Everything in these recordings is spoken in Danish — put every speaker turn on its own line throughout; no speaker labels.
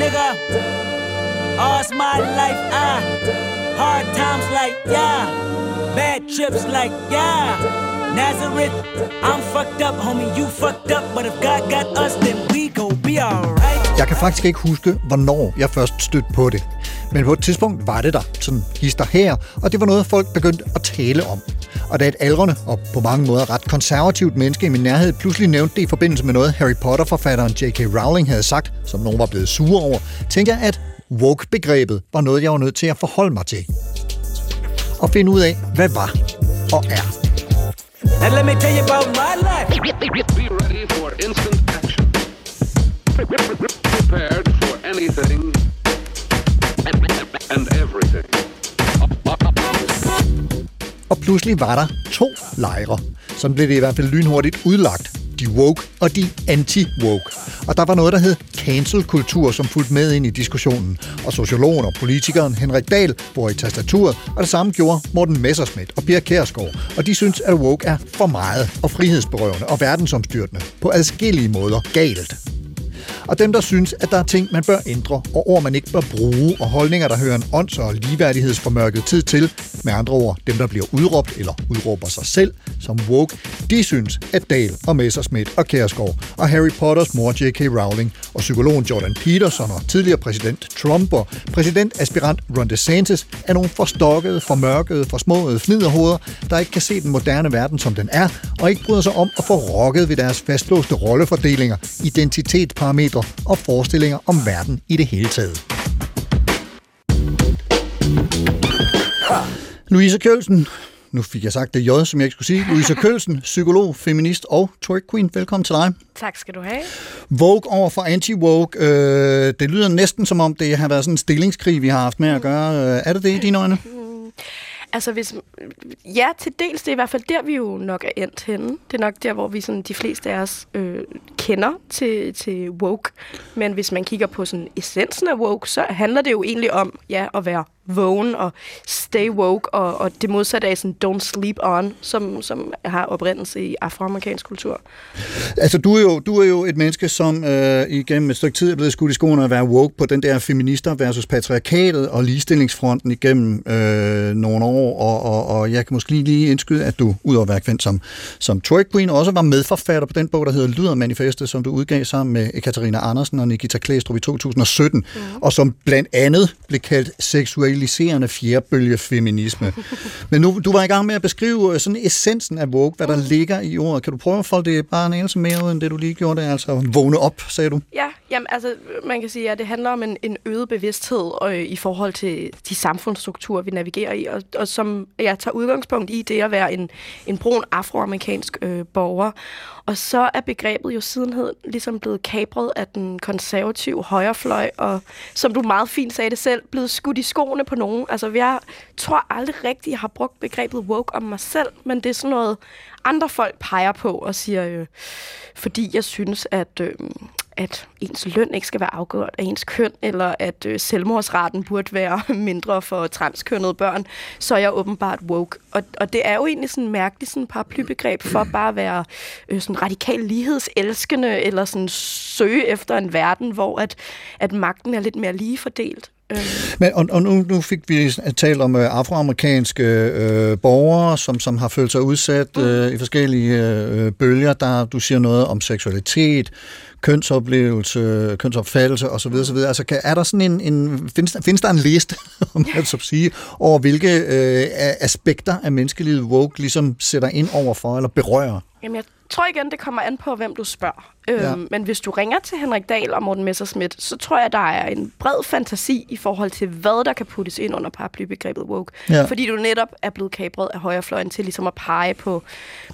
nigga. All's my life I hard times like yeah, bad trips like yeah. Nazareth, I'm fucked up, homie, you fucked up, but if God got us, then we gon' be alright.
Jeg kan faktisk ikke huske, hvornår jeg først stødte på det. Men på et tidspunkt var det der, sådan hister her, og det var noget, folk begyndte at tale om. Og da et aldrende og på mange måder ret konservativt menneske i min nærhed pludselig nævnte det i forbindelse med noget, Harry Potter-forfatteren J.K. Rowling havde sagt, som nogen var blevet sure over, tænkte jeg, at woke-begrebet var noget, jeg var nødt til at forholde mig til. Og finde ud af, hvad var og er.
Now let me tell you about my life.
Be ready for instant action. Prepared for anything and everything.
Og pludselig var der to lejre. Sådan blev det i hvert fald lynhurtigt udlagt. De woke og de anti-woke. Og der var noget, der hed cancel-kultur, som fulgte med ind i diskussionen. Og sociologen og politikeren Henrik Dahl bor i tastaturet, og det samme gjorde Morten Messerschmidt og Pia Kærsgaard. Og de synes, at woke er for meget og frihedsberøvende og verdensomstyrtende. På adskillige måder galt. Og dem, der synes, at der er ting, man bør ændre, og ord, man ikke bør bruge, og holdninger, der hører en ånds- og ligeværdighedsformørket tid til, med andre ord, dem, der bliver udråbt eller udråber sig selv som woke, de synes, at Dahl og Messerschmidt og Kærsgaard og Harry Potters mor J.K. Rowling og psykologen Jordan Peterson og tidligere præsident Trump og præsidentaspirant Ron DeSantis er nogle forstokkede, formørkede, forsmåede fniderhoveder, der ikke kan se den moderne verden, som den er, og ikke bryder sig om at få rokket ved deres fastlåste rollefordelinger, identitetsparametre og forestillinger om verden i det hele taget. Louise Kjølsen, nu fik jeg sagt det J, som jeg ikke skulle sige. Louise Kølsen, psykolog, feminist og twerk queen. Velkommen til dig.
Tak skal du have.
Woke over for anti-woke. Øh, det lyder næsten som om, det har været sådan en stillingskrig, vi har haft med at gøre. Øh, er det det i dine øjne?
Altså, hvis, ja, til dels, det er i hvert fald der, vi jo nok er endt henne. Det er nok der, hvor vi sådan, de fleste af os øh, kender til, til woke. Men hvis man kigger på sådan essensen af woke, så handler det jo egentlig om ja, at være vågen og stay woke, og, og det modsatte af sådan don't sleep on, som, som har oprindelse i afroamerikansk kultur.
Altså, du er jo, du er jo et menneske, som øh, igennem et stykke tid er blevet skudt i skoene at være woke på den der feminister versus patriarkatet og ligestillingsfronten igennem øh, nogle år, og, og, og jeg kan måske lige indskyde, at du, udover at være kendt som, som twerk queen, også var medforfatter på den bog, der hedder Lyder Manifestet, som du udgav sammen med Katarina Andersen og Nikita Klæstrup i 2017, mm. og som blandt andet blev kaldt seksualiserende fjerbølge feminisme. Men nu, du var i gang med at beskrive sådan essensen af woke, hvad der ligger i ordet. Kan du prøve at folde det bare en anelse mere ud, end det du lige gjorde det? Altså vågne op, sagde du?
Ja, jamen, altså, man kan sige, at det handler om en, en øget bevidsthed øh, i forhold til de samfundsstrukturer, vi navigerer i, og, og som jeg tager udgangspunkt i, det at være en, en brun afroamerikansk øh, borger. Og så er begrebet jo sidenhed ligesom blevet kapret af den konservative højrefløj, og som du meget fint sagde det selv, blevet skudt i skoene på nogen. Altså, jeg tror aldrig rigtigt, jeg har brugt begrebet woke om mig selv, men det er sådan noget, andre folk peger på og siger, øh, fordi jeg synes, at... Øh, at ens løn ikke skal være afgjort af ens køn, eller at øh, selvmordsraten burde være mindre for transkønnede børn, så er jeg åbenbart woke. Og, og det er jo egentlig sådan en mærkelig sådan paraplybegreb for bare at være øh, sådan radikal lighedselskende, eller sådan søge efter en verden, hvor at, at magten er lidt mere lige fordelt.
Men, og, og nu, nu fik vi talt om øh, afroamerikanske øh, borgere, som, som har følt sig udsat øh, i forskellige øh, bølger. Der, du siger noget om seksualitet, kønsoplevelse, kønsopfattelse osv. osv. Altså, kan, er der sådan en, en findes, findes der en liste, om man så sige, over hvilke øh, aspekter af menneskelivet woke ligesom sætter ind over for eller berører?
Jamen, jeg tror igen, det kommer an på, hvem du spørger. Øhm,
Ja.
Men hvis du ringer til Henrik Dahl og Morten Messerschmidt, så tror jeg, der er en bred fantasi i forhold til, hvad der kan puttes ind under paraplybegrebet woke.
Ja.
Fordi du netop er blevet kabret af højrefløjen til ligesom at pege på,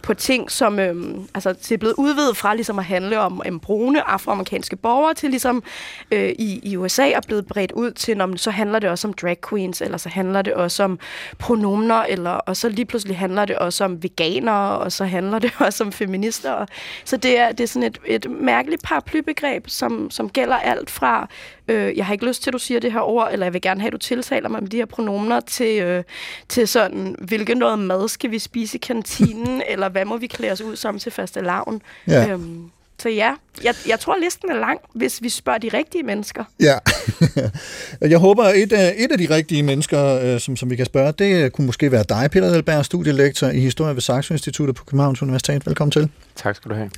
på ting, som øhm, altså, det er blevet udvidet fra ligesom at handle om um, brune afroamerikanske borgere, til ligesom øh, i, i USA er blevet bredt ud til, når så handler det også om drag queens, eller så handler det også om pronomner, eller, og så lige pludselig handler det også om veganere, og så handler det også om feminister. Så det er, det er sådan et, et mærkeligt paraplybegreb, som, som gælder alt fra, øh, jeg har ikke lyst til, at du siger det her ord, eller jeg vil gerne have, at du tiltaler mig med de her pronomner, til, øh, til sådan, hvilket noget mad skal vi spise i kantinen, eller hvad må vi klæde os ud som til faste lavn.
Ja.
Øhm, så ja, jeg, jeg tror, listen er lang, hvis vi spørger de rigtige mennesker.
Ja. jeg håber, at et af, et af de rigtige mennesker, øh, som, som vi kan spørge, det kunne måske være dig, Peter Elberg, studielektor i historie ved Saxo Instituttet på Københavns Universitet. Velkommen til.
Tak skal du have.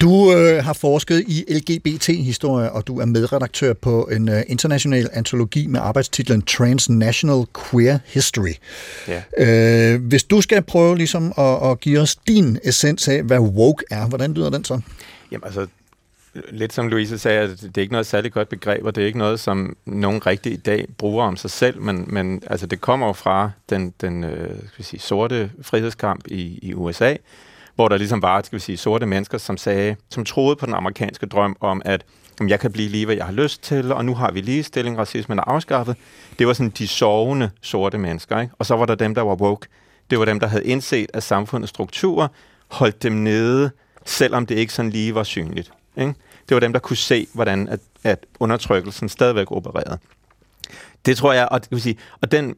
Du øh, har forsket i LGBT-historie, og du er medredaktør på en øh, international antologi med arbejdstitlen Transnational Queer History.
Ja.
Øh, hvis du skal prøve ligesom at, at give os din essens af, hvad woke er, hvordan lyder den så?
Jamen altså, lidt som Louise sagde, at det er ikke noget særligt godt begreb, og det er ikke noget, som nogen rigtig i dag bruger om sig selv, men, men altså, det kommer jo fra den, den øh, skal vi sige, sorte frihedskamp i, i USA, hvor der ligesom var skal vi sige, sorte mennesker, som sagde, som troede på den amerikanske drøm om, at jamen, jeg kan blive lige, hvad jeg har lyst til, og nu har vi ligestilling, racismen er afskaffet. Det var sådan de sovende sorte mennesker, ikke? Og så var der dem, der var woke. Det var dem, der havde indset, at samfundets strukturer holdt dem nede, selvom det ikke sådan lige var synligt. Ikke? Det var dem, der kunne se, hvordan at, at undertrykkelsen stadigvæk opererede. Det tror jeg, og, det vil sige, og den,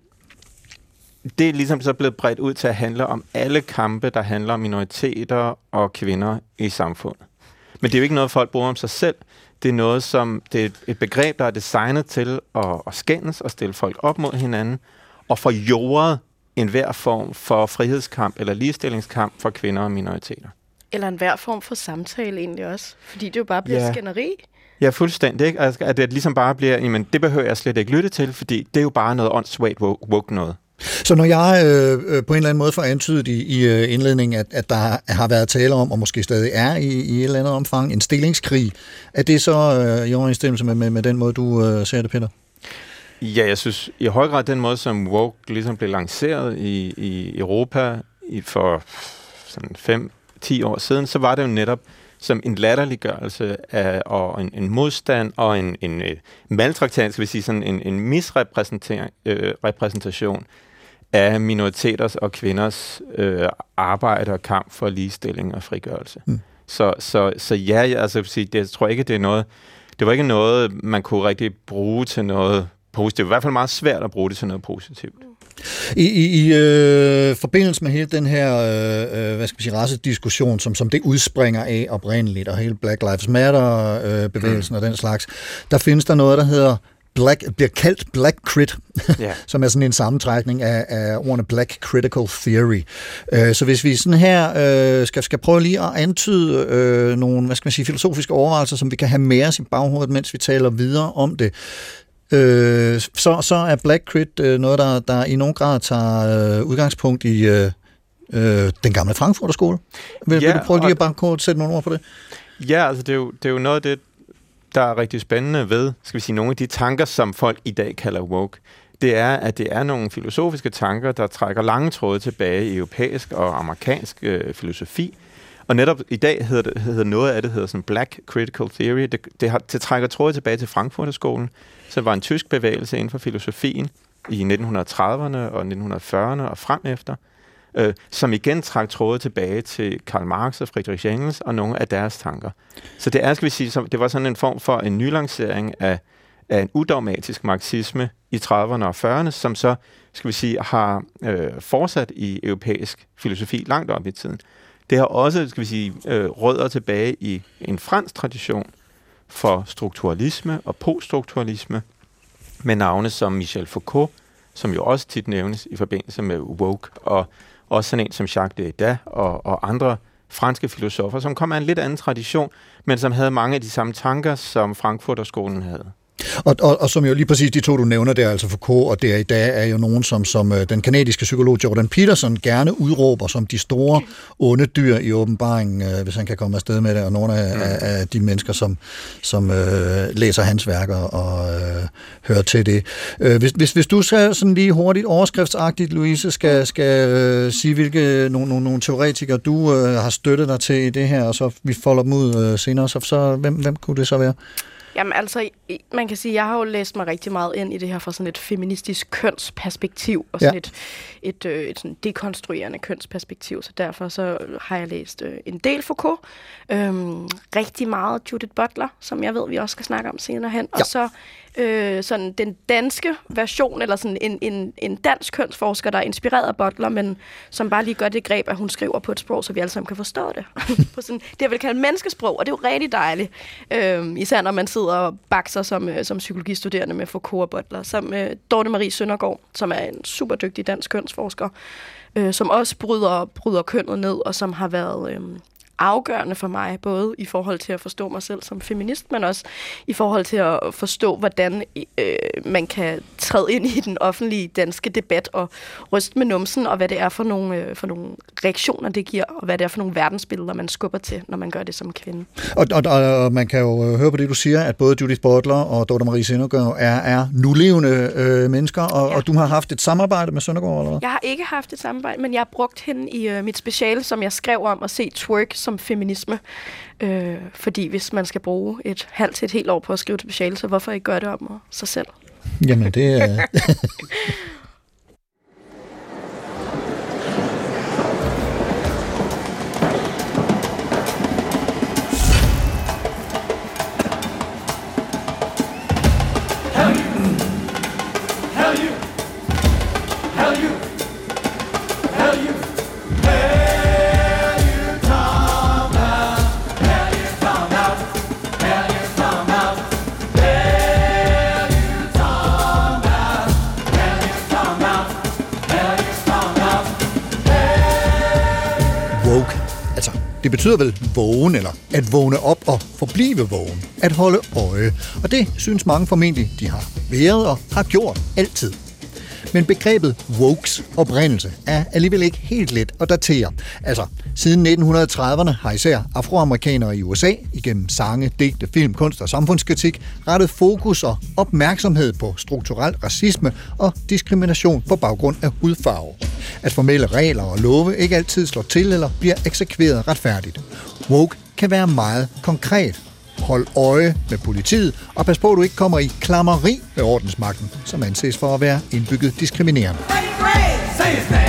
det er ligesom så blevet bredt ud til at handle om alle kampe, der handler om minoriteter og kvinder i samfundet. Men det er jo ikke noget, folk bruger om sig selv. Det er noget, som det er et- et begreb, der er designet til at, at skændes og stille folk op mod hinanden, og få jordet enhver form for frihedskamp eller ligestillingskamp for kvinder og minoriteter.
Eller en hver form for samtale egentlig også. Fordi det jo bare bliver
Ja.
skænderi.
Ja, fuldstændig. Ikke? Altså, at det ligesom bare bliver, jamen, det behøver jeg slet ikke lytte til, fordi det er jo bare noget åndssvagt woke, woke noget.
Så når jeg øh, øh, på en eller anden måde får antydet i, i øh, indledningen, at, at der har været tale om, og måske stadig er i, i et eller andet omfang, en stillingskrig, er det så øh, i overensstemmelse med, med, med den måde, du øh, ser det, Peter?
Ja, jeg synes i høj grad den måde, som woke ligesom blev lanceret i, i Europa i for sådan 5-10 år siden, så var det jo netop som en latterliggørelse af, og en, en modstand og en, en øh, maltraktering, skal vi sige, sådan en, en misrepræsentation øh, repræsentation af minoriteters og kvinders øh, arbejde og kamp for ligestilling og frigørelse. Mm. Så, så, så ja, jeg, altså, jeg det, jeg tror ikke, det er noget, det var ikke noget, man kunne rigtig bruge til noget positivt. Det er i hvert fald meget svært at bruge det til noget positivt.
I, i, i øh, forbindelse med hele den her øh, øh, hvad skal man sige, racediskussion, som, som det udspringer af oprindeligt, og hele Black Lives Matter-bevægelsen øh, mm. og den slags, der findes der noget, der hedder Black, bliver kaldt Black Crit,
Ja.
som er sådan en sammentrækning af, af ordene Black Critical Theory. Øh, så hvis vi sådan her øh, skal, skal prøve lige at antyde øh, nogle hvad skal man sige, filosofiske overvejelser, som vi kan have med os i baghovedet, mens vi taler videre om det, øh, så, så er Black Crit øh, noget, der, der i nogen grad tager øh, udgangspunkt i øh, øh, den gamle Frankfurter skole. Vil,
Ja,
vil du prøve lige at bare kort sætte nogle ord på det?
Ja, altså det er, jo, det er jo noget af det, der er rigtig spændende ved, skal vi sige, nogle af de tanker, som folk i dag kalder woke. Det er, at det er nogle filosofiske tanker, der trækker lange tråde tilbage i europæisk og amerikansk øh, filosofi. Og netop i dag hedder, det, hedder noget af det hedder sådan Black Critical Theory. Det, det, har, det trækker tråde tilbage til Frankfurterskolen, som var en tysk bevægelse inden for filosofien i 1930'erne og 1940'erne og frem efter, øh, som igen trak tråde tilbage til Karl Marx og Friedrich Engels og nogle af deres tanker. Så det er, skal vi sige, som, det var sådan en form for en nylancering af, af en udogmatisk marxisme i 30'erne og 40'erne, som så, skal vi sige, har øh, fortsat i europæisk filosofi langt op i tiden. Det har også, skal vi sige, øh, rødder tilbage i en fransk tradition for strukturalisme og poststrukturalisme, med navne som Michel Foucault, som jo også tit nævnes i forbindelse med woke, og også sådan en som Jacques Derrida og, og andre franske filosofer, som kom af en lidt anden tradition, men som havde mange af de samme tanker, som Frankfurterskolen havde.
Og, og, og som jo lige præcis de to, du nævner der, altså Foucault og der i dag, er jo nogen, som, som øh, den kanadiske psykolog Jordan Peterson gerne udråber som de store onde dyr i åbenbaringen, øh, hvis han kan komme afsted med det, og nogle af, mm. af, af de mennesker, som, som øh, læser hans værker og øh, hører til det. Øh, hvis, hvis, hvis du skal sådan lige hurtigt overskriftsagtigt, Louise, skal, skal øh, sige, hvilke nogle, nogle, nogle teoretikere du øh, har støttet dig til i det her, og så vi folder dem ud øh, senere, så, så hvem, hvem kunne det så være?
Jamen altså, man kan sige, jeg har jo læst mig rigtig meget ind i det her fra sådan et feministisk kønsperspektiv, og sådan
Ja.
et, et, øh, et sådan dekonstruerende kønsperspektiv, så derfor så har jeg læst øh, en del Foucault, øhm, rigtig meget Judith Butler, som jeg ved, vi også skal snakke om senere hen, ja. og så øh, sådan den danske version, eller sådan en, en, en dansk kønsforsker, der er inspireret af Butler, men som bare lige gør det greb, at hun skriver på et sprog, så vi alle sammen kan forstå det. på sådan, det jeg vil kalde menneskesprog, og det er jo rigtig dejligt. Øh, især når man sidder og bakser som, øh, som psykologistuderende med Foucault og Butler. Som øh, Dorte Marie Søndergaard, som er en super dygtig dansk kønsforsker, øh, som også bryder, bryder kønnet ned, og som har været... Øh, afgørende for mig, både i forhold til at forstå mig selv som feminist, men også i forhold til at forstå, hvordan øh, man kan træde ind i den offentlige danske debat og ryste med numsen, og hvad det er for nogle, øh, for nogle reaktioner, det giver, og hvad det er for nogle verdensbilleder, man skubber til, når man gør det som kvinde.
Og, og, og man kan jo øh, høre på det, du siger, at både Judith Butler og Dorte Marie Søndergaard er, er nulevende øh, mennesker, og, ja. og du har haft et samarbejde med Søndergaard, eller hvad?
Jeg har ikke haft et samarbejde, men jeg har brugt hende i øh, mit speciale, som jeg skrev om at se twerk som feminisme. Øh, fordi hvis man skal bruge et halvt til et helt år på at skrive et speciale, så hvorfor ikke gøre det om sig selv?
Jamen, det er... betyder vel vågen, eller at vågne op og forblive vågen. At holde øje. Og det synes mange formentlig, de har været og har gjort altid. Men begrebet wokes oprindelse er alligevel ikke helt let at datere. Altså, siden 1930'erne har især afroamerikanere i USA igennem sange, digte, film, kunst og samfundskritik rettet fokus og opmærksomhed på strukturel racisme og diskrimination på baggrund af hudfarve. At formelle regler og love ikke altid slår til eller bliver eksekveret retfærdigt. Woke kan være meget konkret. Hold øje med politiet, og pas på, at du ikke kommer i klammeri med ordensmagten, som anses for at være indbygget diskriminerende.
Say his name.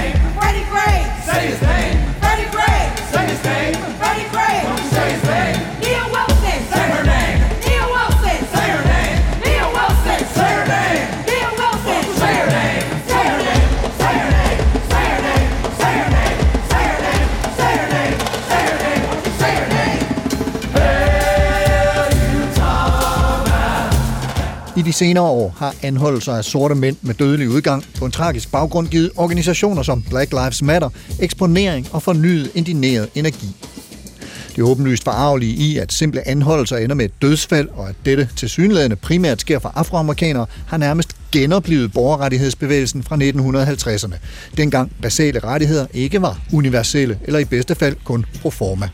De senere år har anholdelser af sorte mænd med dødelig udgang på en tragisk baggrund givet organisationer som Black Lives Matter eksponering og fornyet indineret energi. Det er åbenlyst forarvelige i, at simple anholdelser ender med et dødsfald, og at dette til synlædende primært sker for afroamerikanere, har nærmest genoplevet borgerrettighedsbevægelsen fra 1950'erne. Dengang basale rettigheder ikke var universelle, eller i bedste fald kun pro forma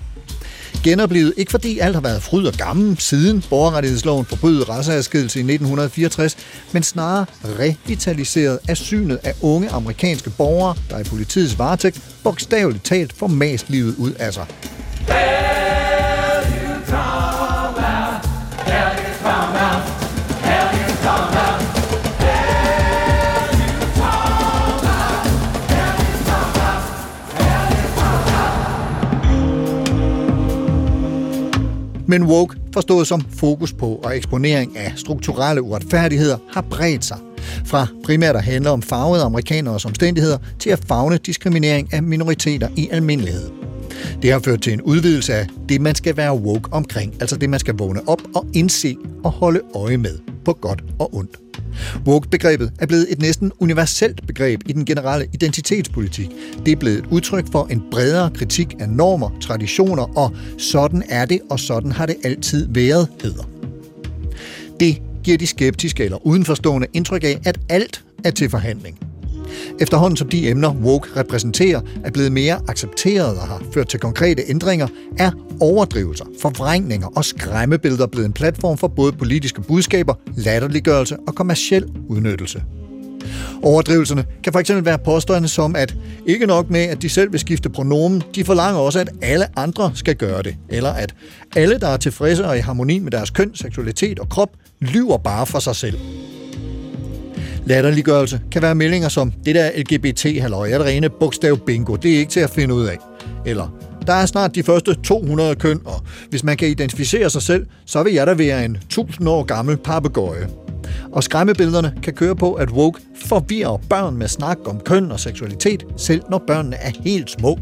genoplevet, ikke fordi alt har været fryd og gammel siden borgerrettighedsloven forbød raceadskillelse i 1964, men snarere revitaliseret af synet af unge amerikanske borgere, der i politiets varetægt bogstaveligt talt får mast livet ud af sig. Men woke, forstået som fokus på og eksponering af strukturelle uretfærdigheder, har bredt sig. Fra primært at handle om farvede amerikaneres omstændigheder til at fagne diskriminering af minoriteter i almindelighed. Det har ført til en udvidelse af det, man skal være woke omkring, altså det, man skal vågne op og indse og holde øje med, på godt og ondt. Woke-begrebet er blevet et næsten universelt begreb i den generelle identitetspolitik. Det er blevet et udtryk for en bredere kritik af normer, traditioner og sådan er det, og sådan har det altid været, hedder. Det giver de skeptiske eller udenforstående indtryk af, at alt er til forhandling. Efterhånden som de emner, woke repræsenterer, er blevet mere accepteret og har ført til konkrete ændringer, er overdrivelser, forvrængninger og skræmmebilleder blevet en platform for både politiske budskaber, latterliggørelse og kommersiel udnyttelse. Overdrivelserne kan fx være påstående som, at ikke nok med, at de selv vil skifte pronomen, de forlanger også, at alle andre skal gøre det. Eller at alle, der er tilfredse og i harmoni med deres køn, seksualitet og krop, lyver bare for sig selv. Latterliggørelse kan være meldinger som, det der LGBT-halløj er det rene bogstav bingo, det er ikke til at finde ud af. Eller, der er snart de første 200 køn, og hvis man kan identificere sig selv, så vil jeg da være en 1000 år gammel papegøje. Og skræmmebillederne kan køre på, at woke forvirrer børn med snak om køn og seksualitet, selv når børnene er helt små.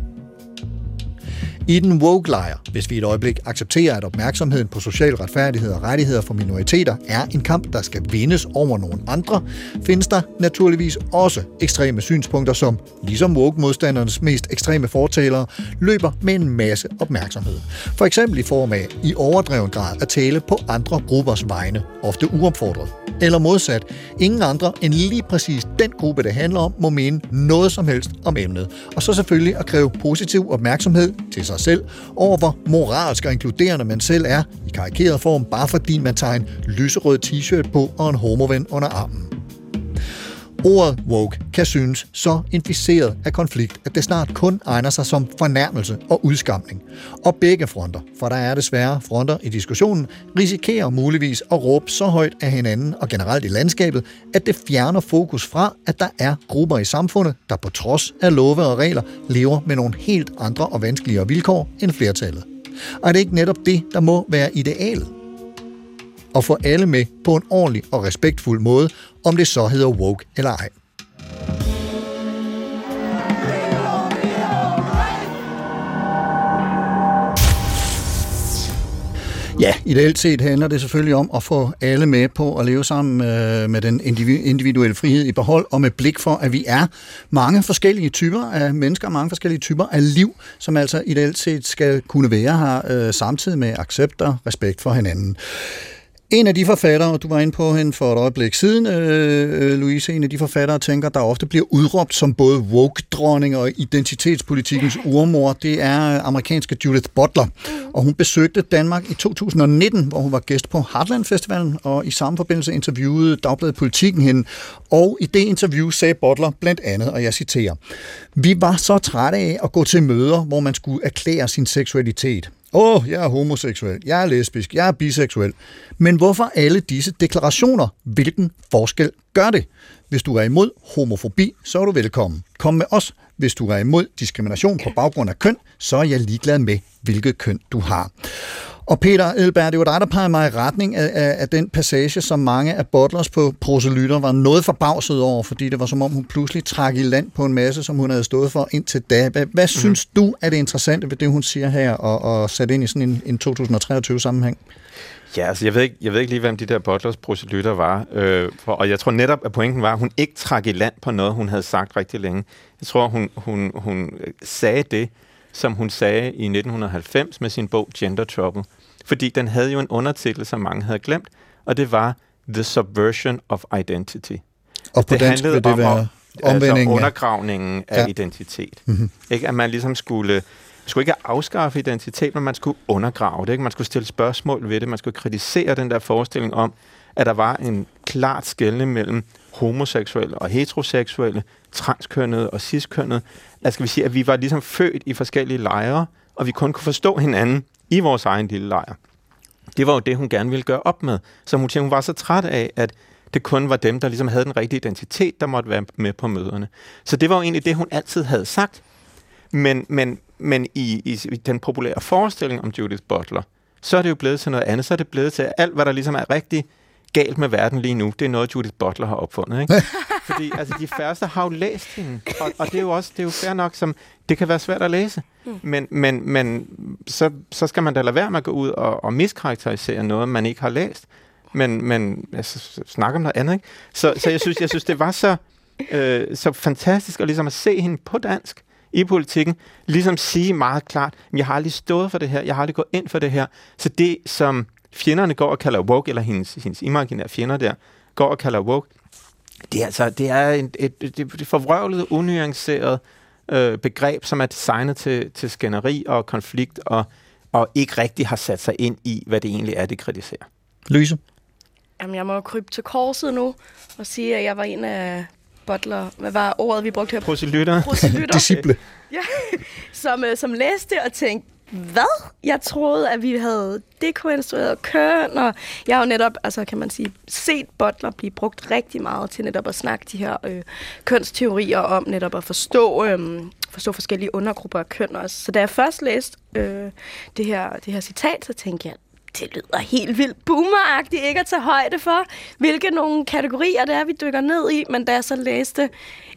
I den woke-lejr, hvis vi et øjeblik accepterer, at opmærksomheden på social retfærdighed og rettigheder for minoriteter er en kamp, der skal vindes over nogle andre, findes der naturligvis også ekstreme synspunkter, som, ligesom woke-modstandernes mest ekstreme fortalere, løber med en masse opmærksomhed. For eksempel i form af i overdreven grad at tale på andre gruppers vegne, ofte uopfordret. Eller modsat, ingen andre end lige præcis den gruppe, det handler om, må mene noget som helst om emnet. Og så selvfølgelig at kræve positiv opmærksomhed til sig selv over, hvor moralsk og inkluderende man selv er i karikeret form, bare fordi man tager en lyserød t-shirt på og en homoven under armen. Ordet woke kan synes så inficeret af konflikt, at det snart kun egner sig som fornærmelse og udskamning. Og begge fronter, for der er desværre fronter i diskussionen, risikerer muligvis at råbe så højt af hinanden og generelt i landskabet, at det fjerner fokus fra, at der er grupper i samfundet, der på trods af love og regler lever med nogle helt andre og vanskeligere vilkår end flertallet. Og er det ikke netop det, der må være idealet? Og få alle med på en ordentlig og respektfuld måde, om det så hedder woke eller ej. Ja, ideelt set handler det selvfølgelig om at få alle med på at leve sammen øh, med den individuelle frihed i behold, og med blik for, at vi er mange forskellige typer af mennesker, mange forskellige typer af liv, som altså ideelt set skal kunne være her øh, samtidig med accept og respekt for hinanden. En af de forfattere, du var inde på hende for et øjeblik siden, øh, Louise, en af de forfattere tænker, der ofte bliver udråbt som både woke-dronning og identitetspolitikens urmor, det er amerikanske Judith Butler. Og hun besøgte Danmark i 2019, hvor hun var gæst på Heartland Festivalen, og i samme forbindelse interviewede Dagbladet Politikken hende. Og i det interview sagde Butler blandt andet, og jeg citerer, Vi var så trætte af at gå til møder, hvor man skulle erklære sin seksualitet. Åh, oh, jeg er homoseksuel, jeg er lesbisk, jeg er biseksuel. Men hvorfor alle disse deklarationer? Hvilken forskel gør det? Hvis du er imod homofobi, så er du velkommen. Kom med os. Hvis du er imod diskrimination på baggrund af køn, så er jeg ligeglad med, hvilket køn du har. Og Peter Elberg, det var dig, der pegede mig i retning af, af, af den passage, som mange af Butlers på proselytter var noget forbavset over, fordi det var som om, hun pludselig trak i land på en masse, som hun havde stået for indtil da. Hvad, hvad mm. synes du er det interessante ved det, hun siger her, og, og sat ind i sådan en, en 2023-sammenhæng?
Ja, altså jeg ved ikke, jeg ved ikke lige, hvem de der Butlers proselytter var. Øh, for, og jeg tror netop, at pointen var, at hun ikke trak i land på noget, hun havde sagt rigtig længe. Jeg tror, hun, hun, hun sagde det, som hun sagde i 1990 med sin bog Gender Trouble. Fordi den havde jo en undertitel, som mange havde glemt, og det var The Subversion of Identity.
Og på det dansk vil det være
omvendingen altså undergravningen af
Ja.
identitet. Mm-hmm. Ikke? At man ligesom skulle, skulle ikke afskaffe identitet, men man skulle undergrave det. Ikke? Man skulle stille spørgsmål ved det. Man skulle kritisere den der forestilling om, at der var en klart skelne mellem homoseksuelle og heteroseksuelle, transkønnede og ciskønnede. Altså skal vi sige, at vi var ligesom født i forskellige lejre, og vi kun kunne forstå hinanden i vores egen lille lejr. Det var jo det, hun gerne ville gøre op med. Så hun hun var så træt af, at det kun var dem, der ligesom havde den rigtige identitet, der måtte være med på møderne. Så det var jo egentlig det, hun altid havde sagt. Men, men, men i, i, i den populære forestilling om Judith Butler, så er det jo blevet til noget andet. Så er det blevet til alt, hvad der ligesom er rigtig galt med verden lige nu, det er noget, Judith Butler har opfundet. Ikke? Fordi altså, de færreste har jo læst hende, og, og det er jo også det er jo fair nok, som det kan være svært at læse. Men, men, men så, så skal man da lade være med at gå ud og, og miskarakterisere noget, man ikke har læst. Men, men altså, snak om noget andet, ikke? Så, så jeg, synes, jeg synes, det var så, øh, så fantastisk at, ligesom at se hende på dansk i politikken, ligesom sige meget klart, jeg har aldrig stået for det her, jeg har aldrig gået ind for det her. Så det, som fjenderne går og kalder woke, eller hendes, hendes imaginære fjender der, går og kalder woke, det er altså det er en, et, et, et forvrøvlet, unuanceret øh, begreb, som er designet til, til skænderi og konflikt, og, og ikke rigtig har sat sig ind i, hvad det egentlig er, det kritiserer.
Lyse?
Jamen, jeg må jo krybe til korset nu og sige, at jeg var en af butler. Hvad var ordet, vi brugte her?
Proselytter.
Proselytter.
Disciple.
Ja, som, øh, som læste og tænkte, hvad? Jeg troede, at vi havde dekonstrueret køn, og jeg har jo netop, altså kan man sige, set Butler blive brugt rigtig meget til netop at snakke de her øh, kønsteorier om netop at forstå, øh, forstå forskellige undergrupper af køn også. Så da jeg først læste øh, det, her, det her citat, så tænkte jeg, det lyder helt vildt boomeragtigt ikke at tage højde for, hvilke nogle kategorier det er, vi dykker ned i. Men da jeg så læste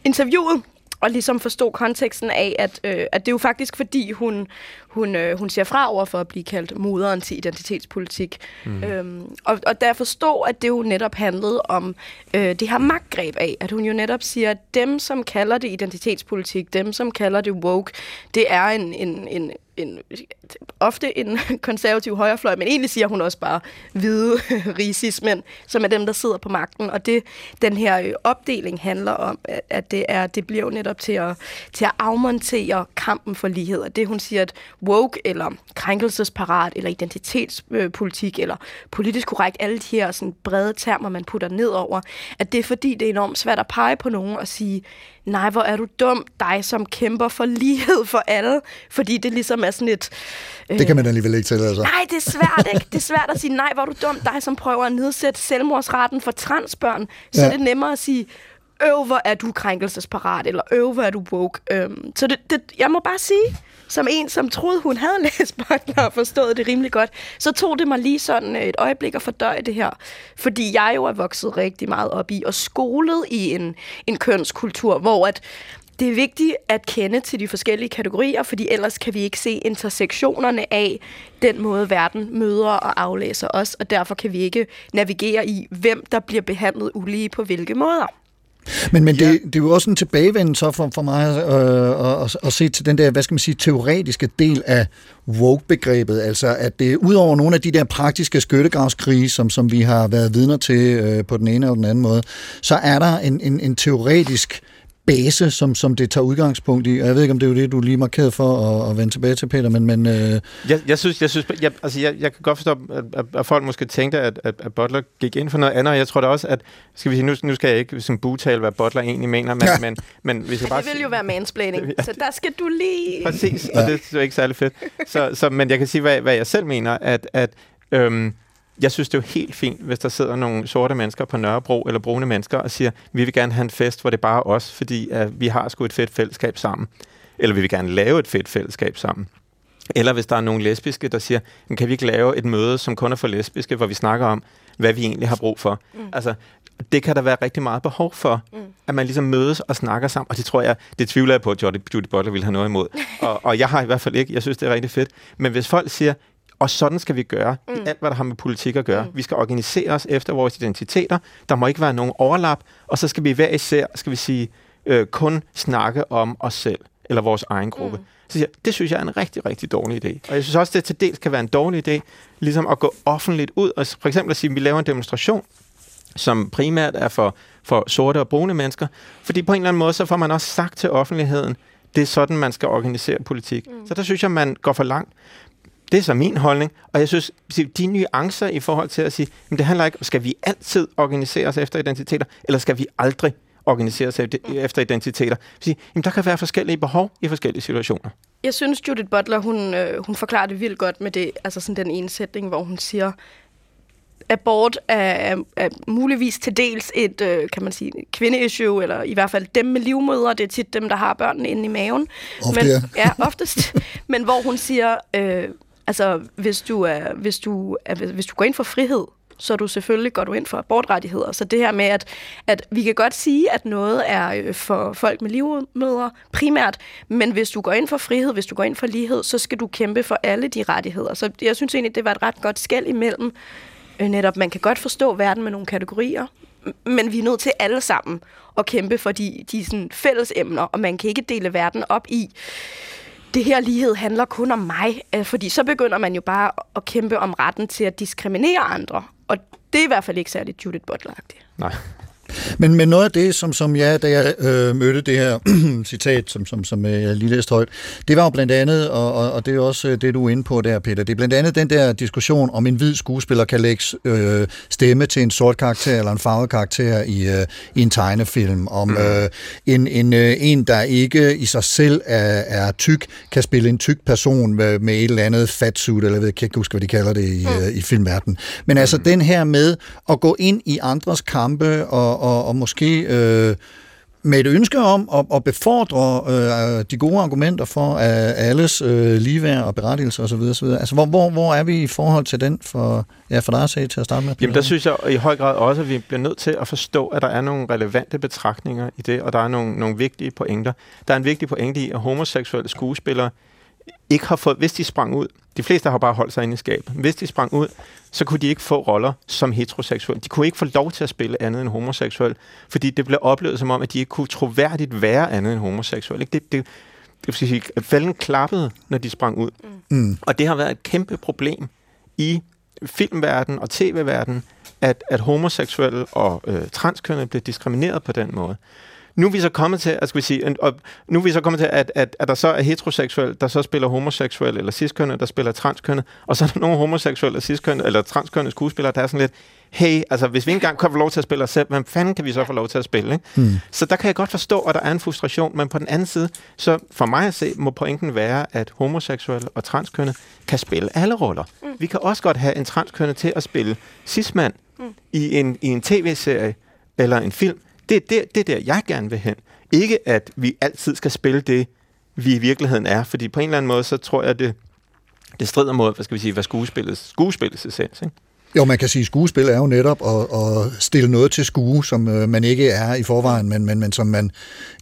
interviewet, og ligesom forstod konteksten af, at, øh, at det er jo faktisk fordi, hun, hun, øh, hun siger fra over for at blive kaldt moderen til identitetspolitik. Mm. Øhm, og, og da jeg forstod, at det jo netop handlede om øh, det her magtgreb af, at hun jo netop siger, at dem, som kalder det identitetspolitik, dem, som kalder det woke, det er en, en, en, en, ofte en konservativ højrefløj, men egentlig siger hun også bare hvide rigsismænd, som er dem, der sidder på magten. Og det, den her øh, opdeling handler om, at- at det, er, det bliver jo netop til at, til at afmontere kampen for lighed. Og det hun siger, at woke eller krænkelsesparat eller identitetspolitik eller politisk korrekt, alle de her sådan, brede termer, man putter ned over, at det er fordi, det er enormt svært at pege på nogen og sige, nej, hvor er du dum, dig som kæmper for lighed for alle, fordi det ligesom er sådan et... Øh,
Det kan man alligevel ikke tillade sig.
Nej, det er svært, ikke? Det er svært at sige, nej, hvor er du dum, dig som prøver at nedsætte selvmordsraten for transbørn. Så
ja.
er det nemmere at sige, øv, hvor er du krænkelsesparat, eller øv, hvor er du woke. Øhm, så det, det, jeg må bare sige, som en, som troede, hun havde læst Butler og forstået det rimelig godt, så tog det mig lige sådan øh, et øjeblik at fordøje det her. Fordi jeg jo er vokset rigtig meget op i og skolet i en, en kønskultur, hvor at det er vigtigt at kende til de forskellige kategorier, fordi ellers kan vi ikke se intersektionerne af den måde, verden møder og aflæser os, og derfor kan vi ikke navigere i, hvem der bliver behandlet ulige på hvilke måder.
Men, men det, det er jo også en tilbagevenden så for, for mig øh, at, at se til den der, hvad skal man sige, teoretiske del af woke-begrebet. Altså, at det ud over nogle af de der praktiske skyttegravskrige, som, som vi har været vidner til øh, på den ene og den anden måde, så er der en, en, en teoretisk base, som, som det tager udgangspunkt i. Og jeg ved ikke, om det er jo det, du lige markerede for at, at vende tilbage til, Peter, men, men øh,
Jeg, jeg synes, jeg, synes jeg, altså jeg, jeg kan godt forstå, at, at, at folk måske tænkte, at, at, at Butler gik ind for noget andet, og jeg tror da også, at, skal vi sige, nu, nu skal jeg ikke som butale, hvad Butler egentlig mener, men,
Ja.
ja. men, men hvis jeg bare...
Det vil jo være mansplaining, så der skal du lige...
Præcis, og det er jo ikke særlig fedt. Så, så, men jeg kan sige, hvad, hvad jeg selv mener, at, at øhm, jeg synes, det er jo helt fint, hvis der sidder nogle sorte mennesker på Nørrebro, eller brune mennesker, og siger, vi vil gerne have en fest, hvor det er bare os, fordi at vi har sgu et fedt fællesskab sammen. Eller vi vil gerne lave et fedt fællesskab sammen. Eller hvis der er nogle lesbiske, der siger, "Men kan vi ikke lave et møde, som kun er for lesbiske, hvor vi snakker om, hvad vi egentlig har brug for. Mm. Altså, det kan der være rigtig meget behov for, mm. at man ligesom mødes og snakker sammen, og det tror jeg, det tvivler jeg på, at Judy, Butler vil have noget imod. og, og jeg har i hvert fald ikke, jeg synes, det er rigtig fedt. Men hvis folk siger, og sådan skal vi gøre mm. i alt, hvad der har med politik at gøre. Mm. Vi skal organisere os efter vores identiteter. Der må ikke være nogen overlap. Og så skal vi hver især, skal vi sige, øh, kun snakke om os selv, eller vores egen gruppe. Mm. Så siger det synes jeg er en rigtig, rigtig dårlig idé. Og jeg synes også, det til dels kan være en dårlig idé, ligesom at gå offentligt ud, og for eksempel at sige, at vi laver en demonstration, som primært er for, for sorte og brune mennesker. Fordi på en eller anden måde, så får man også sagt til offentligheden, det er sådan, man skal organisere politik. Mm. Så der synes jeg, man går for langt. Det er så min holdning, og jeg synes, de nuancer i forhold til at sige, men det handler ikke, skal vi altid organisere os efter identiteter, eller skal vi aldrig organisere os efter- efter identiteter? Sige, jamen, der kan være forskellige behov i forskellige situationer.
Jeg synes, Judith Butler, hun, øh, hun forklarer det vildt godt med det, altså sådan den ene sætning, hvor hun siger, abort er, er, er muligvis til dels et, øh, kan man sige, kvindeissue, eller i hvert fald dem med livmødre, det er tit dem, der har børnene inde i maven.
Ofte,
Men,
ja.
ja, oftest. Men hvor hun siger, øh, altså hvis du, er, hvis, du er, hvis du går ind for frihed, så du selvfølgelig går du ind for abortrettigheder. Så det her med, at, at vi kan godt sige, at noget er øh, for folk med livmødre primært, men hvis du går ind for frihed, hvis du går ind for lighed, så skal du kæmpe for alle de rettigheder. Så jeg synes egentlig, det var et ret godt skæld imellem. Øh, netop, man kan godt forstå verden med nogle kategorier, men vi er nødt til alle sammen at kæmpe for de, de sådan fælles emner, og man kan ikke dele verden op i det her lighed handler kun om mig, øh, fordi så begynder man jo bare at kæmpe om retten til at diskriminere andre. Og det er i hvert fald ikke særligt Judith Butler-agtigt.
Nej.
Men, men noget af det, som, som jeg, da jeg øh, mødte det her citat, som, som, som øh, jeg lige læste højt, det var jo blandt andet, og, og, og det er også øh, det, du er inde på der, Peter, det er blandt andet den der diskussion, om en hvid skuespiller kan lægge øh, stemme til en sort karakter eller en farvet karakter i, øh, i en tegnefilm, om mm. øh, en, en, øh, en, der ikke i sig selv er, er tyk, kan spille en tyk person med, med et eller andet fatsuit, eller jeg ved jeg kan ikke huske, hvad de kalder det i, mm. øh, i filmverdenen. Men altså den her med at gå ind i andres kampe og, og, og måske øh, med et ønske om at, at befordre øh, de gode argumenter for øh, alles øh, ligeværd og berettigelse osv. osv. Altså, hvor, hvor, hvor er vi i forhold til den for, ja, for dig at sige til at starte med?
Jamen der synes jeg i høj grad også, at vi bliver nødt til at forstå, at der er nogle relevante betragtninger i det, og der er nogle, nogle vigtige pointer. Der er en vigtig pointe i, at homoseksuelle skuespillere ikke har fået, hvis de sprang ud, de fleste har bare holdt sig inde i skabet, hvis de sprang ud, så kunne de ikke få roller som heteroseksuelle. De kunne ikke få lov til at spille andet end homoseksuel, fordi det blev oplevet som om, at de ikke kunne troværdigt være andet end homoseksuel. Ikke? Det, det, det vil sige, at falden klappede, når de sprang ud.
Mm.
Og det har været et kæmpe problem i filmverdenen og tv-verdenen, at, at homoseksuelle og øh, transkønnede bliver diskrimineret på den måde. Nu er vi så kommet til, at, skal vi sige, og nu er vi så kommet til, at, at, at der så er heteroseksuel, der så spiller homoseksuel eller ciskønnet, der spiller transkønnet, og så er der nogle homoseksuelle eller ciskønnet, eller transkønnede skuespillere, der er sådan lidt, hey, altså hvis vi ikke engang kan få lov til at spille os selv, hvem fanden kan vi så få lov til at spille? Ikke?
Hmm.
Så der kan jeg godt forstå, at der er en frustration, men på den anden side, så for mig at se, må pointen være, at homoseksuelle og transkønnet kan spille alle roller. Mm. Vi kan også godt have en transkønnet til at spille cismand mm. i en, i en tv-serie eller en film. Det er det, det er der, jeg gerne vil hen. Ikke at vi altid skal spille det, vi i virkeligheden er, fordi på en eller anden måde, så tror jeg, det, det strider mod, hvad skal vi sige, hvad skuespillets, skuespillets essens, ikke?
Jo, man kan sige, at skuespil er jo netop at, at stille noget til skue, som øh, man ikke er i forvejen, men, men, men som man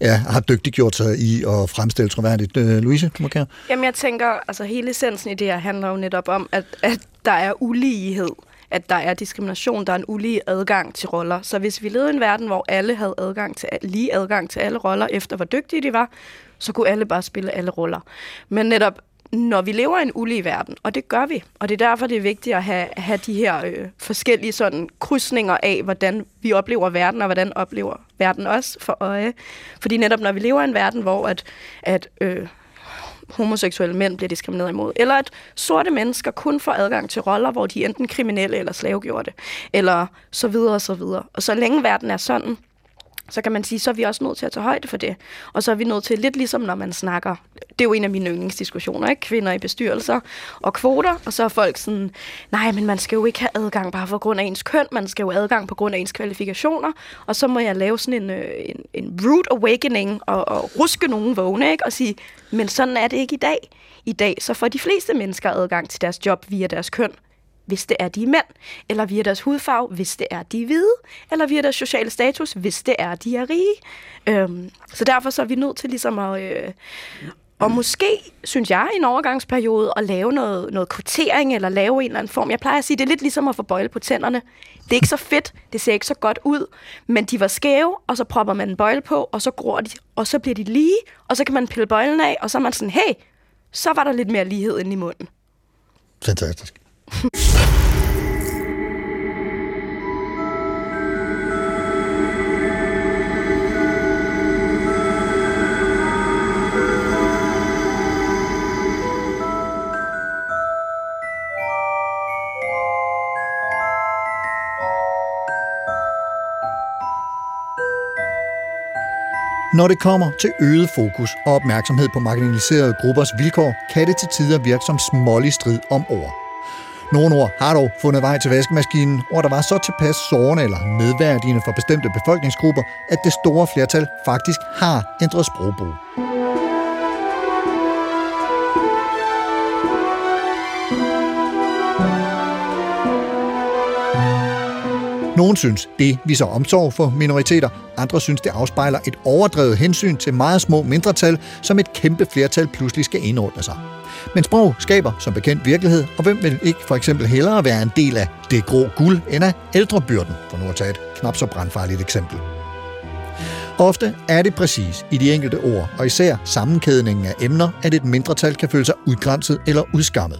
ja, har dygtiggjort sig i at fremstille troværdigt. Øh, Louise, du må kære.
Jamen, jeg tænker, altså hele essensen i det her handler jo netop om, at, at der er ulighed at der er diskrimination, der er en ulige adgang til roller. Så hvis vi levede i en verden, hvor alle havde adgang til, lige adgang til alle roller, efter hvor dygtige de var, så kunne alle bare spille alle roller. Men netop når vi lever i en ulige verden, og det gør vi, og det er derfor, det er vigtigt at have, have de her øh, forskellige sådan krydsninger af, hvordan vi oplever verden, og hvordan oplever verden os for øje. Fordi netop når vi lever i en verden, hvor at, at øh, homoseksuelle mænd bliver diskrimineret imod, eller at sorte mennesker kun får adgang til roller, hvor de er enten kriminelle eller slavegjorte, eller så videre og så videre. Og så længe verden er sådan, så kan man sige, så er vi også nødt til at tage højde for det. Og så er vi nødt til, lidt ligesom når man snakker, det er jo en af mine yndlingsdiskussioner, ikke? kvinder i bestyrelser og kvoter, og så er folk sådan, nej, men man skal jo ikke have adgang bare på grund af ens køn, man skal jo have adgang på grund af ens kvalifikationer, og så må jeg lave sådan en, øh, en, en rude awakening og, og ruske nogen vågne, ikke? og sige, men sådan er det ikke i dag. I dag så får de fleste mennesker adgang til deres job via deres køn hvis det er de mænd, eller via deres hudfarve, hvis det er de hvide, eller via deres sociale status, hvis det er de er rige. Øhm, så derfor så er vi nødt til ligesom at... Øh, og måske, synes jeg, i en overgangsperiode, at lave noget, noget kvotering, eller lave en eller anden form. Jeg plejer at sige, det er lidt ligesom at få bøjle på tænderne. Det er ikke så fedt, det ser ikke så godt ud, men de var skæve, og så propper man en bøjle på, og så gror de, og så bliver de lige, og så kan man pille bøjlen af, og så er man sådan, hey, så var der lidt mere lighed inde i munden.
Fantastisk. Når det kommer til øget fokus og opmærksomhed på marginaliserede gruppers vilkår, kan det til tider virke som smålig strid om ord. Nogle ord har dog fundet vej til vaskemaskinen, hvor der var så tilpas sårende eller nedværdigende for bestemte befolkningsgrupper, at det store flertal faktisk har ændret sprogbrug. Nogle synes, det viser omsorg for minoriteter. Andre synes, det afspejler et overdrevet hensyn til meget små mindretal, som et kæmpe flertal pludselig skal indordne sig. Men sprog skaber som bekendt virkelighed, og hvem vil ikke for eksempel hellere være en del af det grå guld end af ældrebyrden, for nu at tage et knap så brandfarligt eksempel. Ofte er det præcis i de enkelte ord, og især sammenkædningen af emner, at et mindretal kan føle sig udgrænset eller udskammet.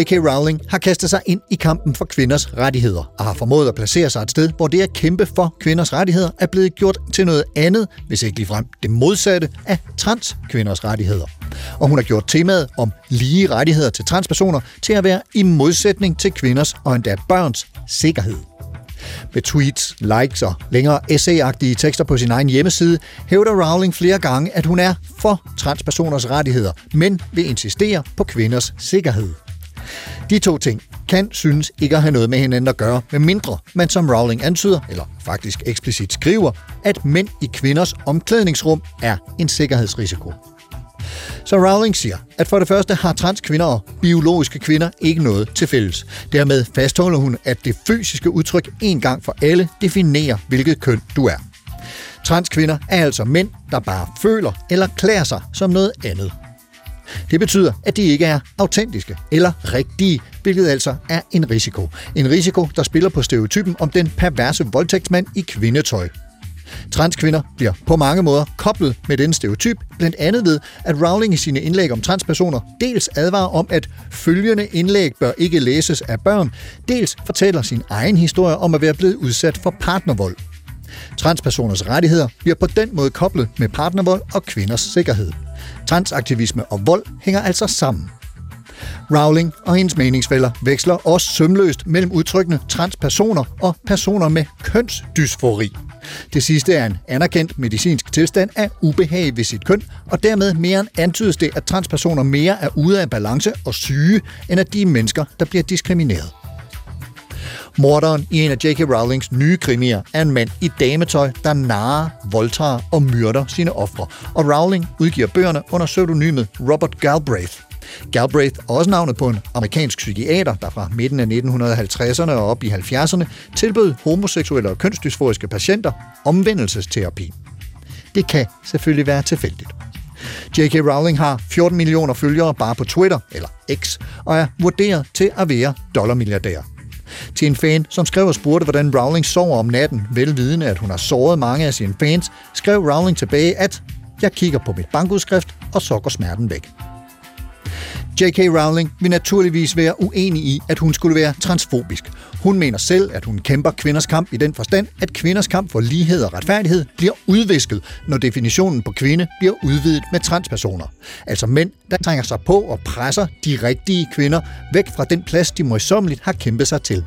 J.K. Rowling har kastet sig ind i kampen for kvinders rettigheder og har formået at placere sig et sted, hvor det at kæmpe for kvinders rettigheder er blevet gjort til noget andet, hvis ikke ligefrem det modsatte af transkvinders rettigheder. Og hun har gjort temaet om lige rettigheder til transpersoner til at være i modsætning til kvinders og endda børns sikkerhed. Med tweets, likes og længere essayagtige tekster på sin egen hjemmeside, hævder Rowling flere gange, at hun er for transpersoners rettigheder, men vil insistere på kvinders sikkerhed. De to ting kan synes ikke at have noget med hinanden at gøre, med mindre man som Rowling antyder, eller faktisk eksplicit skriver, at mænd i kvinders omklædningsrum er en sikkerhedsrisiko. Så Rowling siger, at for det første har transkvinder og biologiske kvinder ikke noget til fælles. Dermed fastholder hun, at det fysiske udtryk en gang for alle definerer, hvilket køn du er. Transkvinder er altså mænd, der bare føler eller klæder sig som noget andet. Det betyder, at de ikke er autentiske eller rigtige, hvilket altså er en risiko. En risiko, der spiller på stereotypen om den perverse voldtægtsmand i kvindetøj. Transkvinder bliver på mange måder koblet med den stereotyp, blandt andet ved, at Rowling i sine indlæg om transpersoner dels advarer om, at følgende indlæg bør ikke læses af børn, dels fortæller sin egen historie om at være blevet udsat for partnervold. Transpersoners rettigheder bliver på den måde koblet med partnervold og kvinders sikkerhed. Transaktivisme og vold hænger altså sammen. Rowling og hendes meningsfælder veksler også sømløst mellem udtrykkene transpersoner og personer med kønsdysfori. Det sidste er en anerkendt medicinsk tilstand af ubehag ved sit køn, og dermed mere end antydes det, at transpersoner mere er ude af balance og syge, end at de er mennesker, der bliver diskrimineret. Morderen i en af J.K. Rowlings nye krimier er en mand i dametøj, der narer, voldtager og myrder sine ofre. Og Rowling udgiver bøgerne under pseudonymet Robert Galbraith. Galbraith er også navnet på en amerikansk psykiater, der fra midten af 1950'erne og op i 70'erne tilbød homoseksuelle og kønsdysforiske patienter omvendelsesterapi. Det kan selvfølgelig være tilfældigt. J.K. Rowling har 14 millioner følgere bare på Twitter, eller X, og er vurderet til at være dollarmilliardær. Til en fan, som skrev og spurgte, hvordan Rowling sover om natten, velvidende at hun har såret mange af sine fans, skrev Rowling tilbage, at jeg kigger på mit bankudskrift, og så går smerten væk. J.K. Rowling vil naturligvis være uenig i, at hun skulle være transfobisk. Hun mener selv, at hun kæmper kvinders kamp i den forstand, at kvinders kamp for lighed og retfærdighed bliver udvisket, når definitionen på kvinde bliver udvidet med transpersoner. Altså mænd, der trænger sig på og presser de rigtige kvinder væk fra den plads, de møjsommeligt har kæmpet sig til.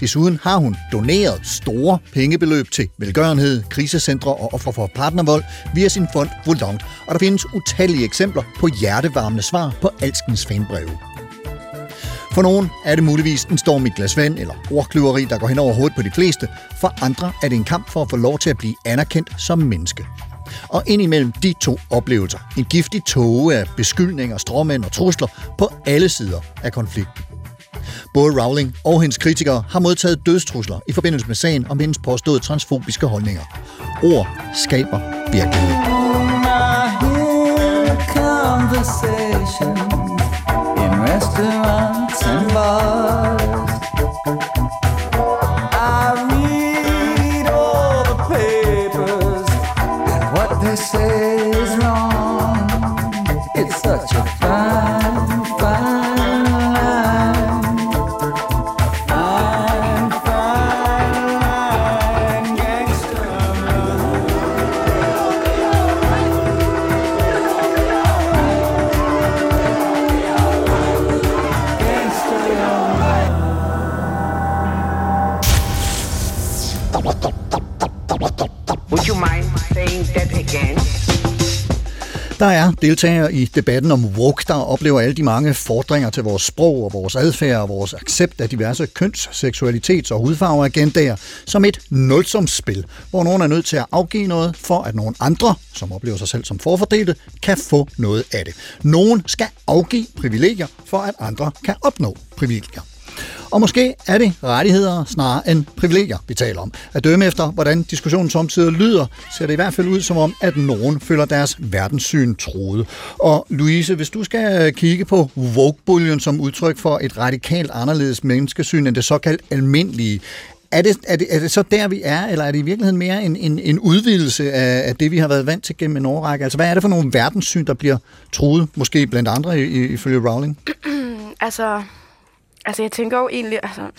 Desuden har hun doneret store pengebeløb til velgørenhed, krisecentre og offer for partnervold via sin fond Volant, og der findes utallige eksempler på hjertevarmende svar på alskens fanbreve. For nogen er det muligvis en storm i glas vand eller ordkløveri, der går hen over hovedet på de fleste. For andre er det en kamp for at få lov til at blive anerkendt som menneske. Og indimellem de to oplevelser, en giftig tåge af beskyldninger, stråmænd og trusler på alle sider af konflikten. Både Rowling og hendes kritikere har modtaget dødstrusler i forbindelse med sagen om hendes påståede transfobiske holdninger. Ord skaber virkelighed.
conversations in restaurants
deltagere i debatten om woke, der oplever alle de mange fordringer til vores sprog og vores adfærd og vores accept af diverse køns-, seksualitets- og hudfarveagendaer som et nulsumsspil, hvor nogen er nødt til at afgive noget, for at nogen andre, som oplever sig selv som forfordelte, kan få noget af det. Nogen skal afgive privilegier, for at andre kan opnå privilegier. Og måske er det rettigheder snarere end privilegier, vi taler om. At dømme efter, hvordan diskussionen samtidig lyder, ser det i hvert fald ud som om, at nogen føler deres verdenssyn troet. Og Louise, hvis du skal øh, kigge på woke som udtryk for et radikalt anderledes menneskesyn end det såkaldt almindelige, er det, er, det, er det så der, vi er, eller er det i virkeligheden mere en, en, en udvidelse af, af det, vi har været vant til gennem en årrække? Altså, hvad er det for nogle verdenssyn, der bliver truet, måske blandt andre i- i- ifølge Rowling?
Altså, altså jeg tænker jo egentlig, altså,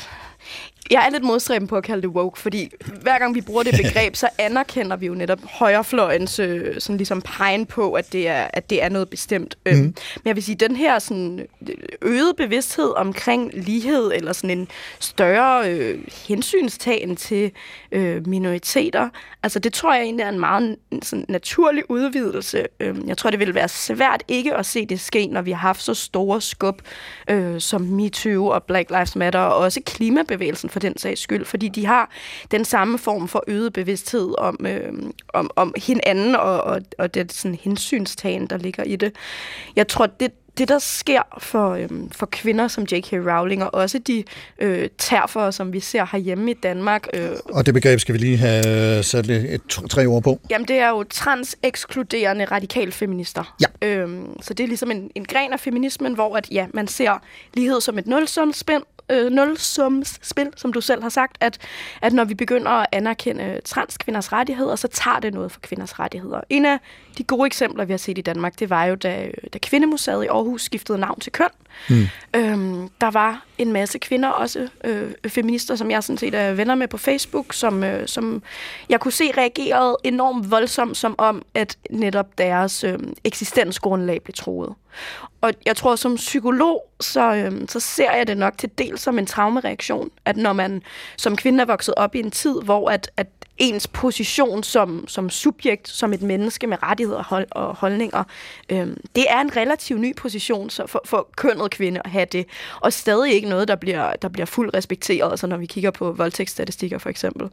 jeg er lidt modstræben på at kalde det woke, fordi hver gang vi bruger det begreb, så anerkender vi jo netop højrefløjens øh, sådan ligesom pegen på, at det er, at det er noget bestemt. Mm. Men jeg vil sige, den her sådan øgede bevidsthed omkring lighed, eller sådan en større øh, hensynstagen til øh, minoriteter, altså det tror jeg egentlig er en meget sådan naturlig udvidelse. Øhm, jeg tror, det vil være svært ikke at se det ske, når vi har haft så store skub øh, som MeToo og Black Lives Matter, og også klimabevægelsen for den sags skyld, fordi de har den samme form for øget bevidsthed om, øh, om, om hinanden og, og, og det sådan hensynstagen, der ligger i det. Jeg tror, det, det, der sker for, øhm, for kvinder som J.K. Rowling, og også de øh, terfer, som vi ser herhjemme i Danmark, øh,
Og det begreb skal vi lige have sat lidt et, tre ord på.
Jamen, det er jo transekskluderende radikalfeminister.
Ja.
Øhm, så det er ligesom en, en gren af feminismen, hvor at, ja, man ser lighed som et nulsumsspil, øh, nulsumsspil, som du selv har sagt, at, at når vi begynder at anerkende transkvinders rettigheder, så tager det noget for kvinders rettigheder. En af de gode eksempler, vi har set i Danmark, det var jo, da, da Kvindemuseet i Aarhus skiftede navn til køn. Mm. Øhm, der var en masse kvinder, også øh, feminister, som jeg sådan set er venner med på Facebook, som, øh, som jeg kunne se reagerede enormt voldsomt, som om, at netop deres øh, eksistensgrundlag blev troet. Og jeg tror, som psykolog, så, øh, så ser jeg det nok til del som en traumereaktion, at når man som kvinde er vokset op i en tid, hvor at, at ens position som, som subjekt, som et menneske med rettigheder og, hold, og holdninger, øhm, det er en relativt ny position så for, for kønnet kvinde at have det, og stadig ikke noget, der bliver, der bliver fuldt respekteret, altså når vi kigger på voldtægtsstatistikker for eksempel.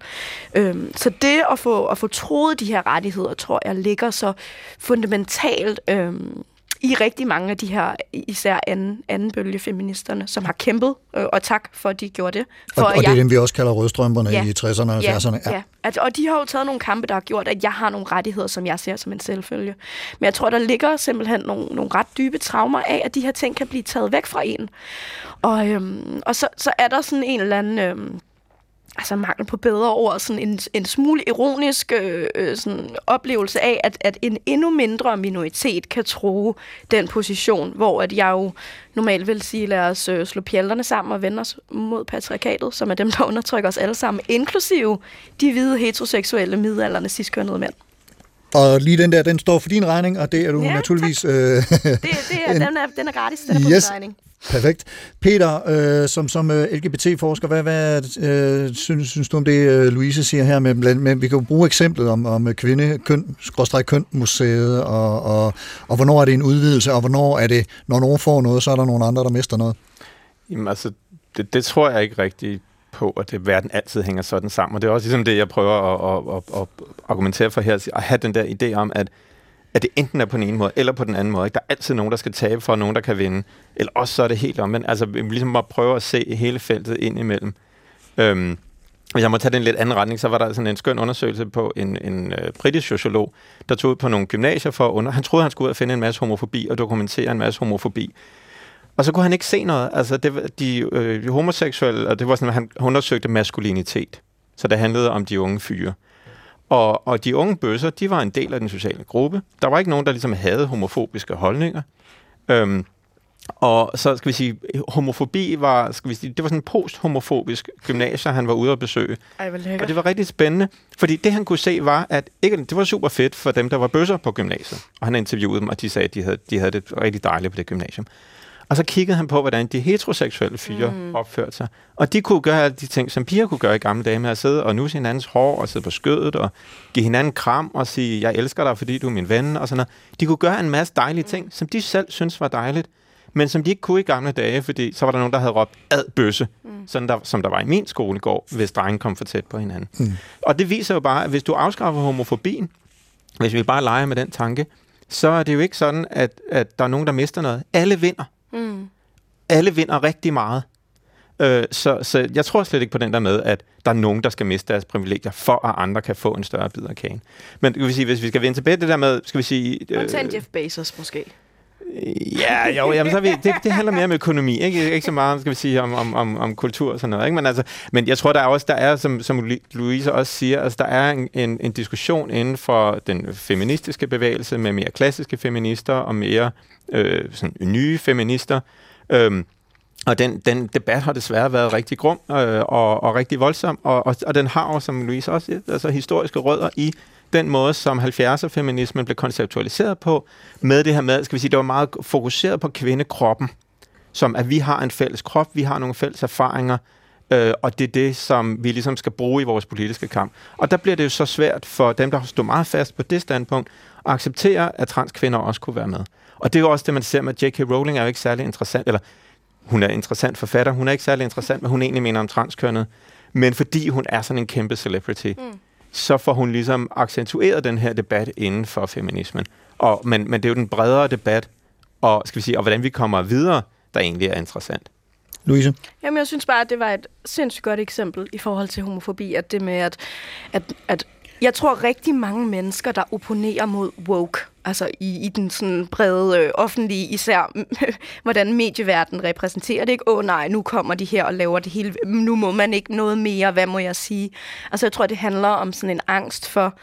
Øhm, så det at få, at få troet de her rettigheder, tror jeg, ligger så fundamentalt øhm, i rigtig mange af de her, især anden, anden bølge feministerne, som har kæmpet, øh, og tak for, at de gjorde det. For
Og,
at
og det
jeg-
er dem, vi også kalder rødstrømperne
Ja.
i 60'erne og 70'erne.
Ja, ja. Altså, og de har jo taget nogle kampe, der har gjort, at jeg har nogle rettigheder, som jeg ser som en selvfølge. Men jeg tror, der ligger simpelthen nogle, nogle ret dybe traumer af, at de her ting kan blive taget væk fra en. Og, øhm, og så, så er der sådan en eller anden... Øhm, altså mangel på bedre ord, sådan en, en smule ironisk øh, øh, sådan oplevelse af, at, at en endnu mindre minoritet kan tro den position, hvor at jeg jo normalt vil sige, lad os øh, slå pjalterne sammen og vende os mod patriarkatet, som er dem, der undertrykker os alle sammen, inklusive de hvide, heteroseksuelle, midalderne, ciskønnede mænd.
Og lige den der, den står for din regning, og det er du
Ja,
naturligvis... Øh,
Det, det er, den, er, den er gratis, den er på
Yes.
yes. regning.
Perfekt. Peter, øh, som, som øh, LGBT-forsker, hvad, hvad øh, synes, synes du om det, øh, Louise siger her? Med, med, med, vi kan jo bruge eksemplet om, om kvinde, køn, køn, museet, og, og, og hvornår er det en udvidelse, og hvornår er det, når nogen får noget, så er der nogle andre, der mister noget.
Jamen altså, det, det tror jeg ikke rigtigt på, at det, verden altid hænger sådan sammen. Og det er også ligesom det, jeg prøver at, at, at, at argumentere for her, at have den der idé om, at, at det enten er på den ene måde, eller på den anden måde. Ikke? Der er altid nogen, der skal tabe for, og nogen, der kan vinde. Eller også så er det helt omvendt. Altså, vi ligesom at prøve at se hele feltet ind imellem. Øhm, hvis jeg må tage den lidt anden retning, så var der sådan en skøn undersøgelse på en, en øh, britisk sociolog, der tog ud på nogle gymnasier for at under... Han troede, han skulle ud og finde en masse homofobi og dokumentere en masse homofobi. Og så kunne han ikke se noget. Altså, det, var- de, øh, de homoseksuelle, og det var sådan, at han undersøgte maskulinitet. Så det handlede om de unge fyre. Og, og de unge bøsser, de var en del af den sociale gruppe. Der var ikke nogen, der ligesom havde homofobiske holdninger. Øhm, og så skal vi sige, homofobi var, skal vi sige, det var sådan en post-homofobisk gymnasie, han var ude at besøge.
Ej, hvor
Og det var rigtig spændende, fordi det han kunne se var, at ikke, det var super fedt for dem, der var bøsser på gymnasiet. Og han interviewede dem, og de sagde, at de havde, de havde det rigtig dejligt på det gymnasium. Og så kiggede han på, hvordan de heteroseksuelle fyre mm. opførte sig. Og de kunne gøre alle de ting, som piger kunne gøre i gamle dage med at sidde og nusse hinandens hår og sidde på skødet og give hinanden kram og sige, jeg elsker dig, fordi du er min ven og sådan noget. De kunne gøre en masse dejlige ting, som de selv synes var dejligt, men som de ikke kunne i gamle dage, fordi så var der nogen, der havde råbt ad bøsse, mm. sådan der, som der var i min skolegård, hvis drengen kom for tæt på hinanden. Mm. Og det viser jo bare, at hvis du afskaffer homofobien, hvis vi bare leger med den tanke, så er det jo ikke sådan, at, at der er nogen, der mister noget. Alle vinder.
Mm.
Alle vinder rigtig meget. Øh, så, så jeg tror slet ikke på den der med, at der er nogen, der skal miste deres privilegier, for at andre kan få en større bid af kagen. Men kan vi sige, hvis vi skal vende tilbage det der med, skal vi sige... øh,
Undtagen Jeff Bezos måske.
Ja, jo, jamen, så vi, det, det handler mere om økonomi, ikke, ikke så meget, skal vi sige, om, om, om, om kultur og sådan noget. Ikke? Men, altså, men jeg tror, der er også, der er, som, som Louise også siger, altså, der er en, en, en diskussion inden for den feministiske bevægelse med mere klassiske feminister og mere øh, sådan, nye feminister. Øhm, og den, den debat har desværre været rigtig grum øh, og, og rigtig voldsom, og, og, og den har jo, som Louise også siger, altså historiske rødder i den måde, som 70'er-feminismen blev konceptualiseret på, med det her med, skal vi sige, det var meget fokuseret på kvindekroppen, som at vi har en fælles krop, vi har nogle fælles erfaringer, øh, og det er det, som vi ligesom skal bruge i vores politiske kamp. Og der bliver det jo så svært for dem, der står meget fast på det standpunkt, at acceptere, at transkvinder også kunne være med. Og det er jo også det, man ser med J.K. Rowling er jo ikke særlig interessant, eller hun er interessant forfatter, hun er ikke særlig interessant, hvad hun egentlig mener om transkønnet, men fordi hun er sådan en kæmpe celebrity, mm så får hun ligesom accentueret den her debat inden for feminismen. Og, men, men det er jo den bredere debat, og, skal vi sige, og hvordan vi kommer videre, der egentlig er interessant.
Louise?
Jamen, jeg synes bare, at det var et sindssygt godt eksempel i forhold til homofobi, at det med, at, at, at jeg tror rigtig mange mennesker, der opponerer mod woke, altså i, i den sådan brede øh, offentlige, især hvordan medieverdenen repræsenterer det ikke. Åh oh, nej, nu kommer de her og laver det hele. Nu må man ikke noget mere, hvad må jeg sige? Altså jeg tror, det handler om sådan en angst for,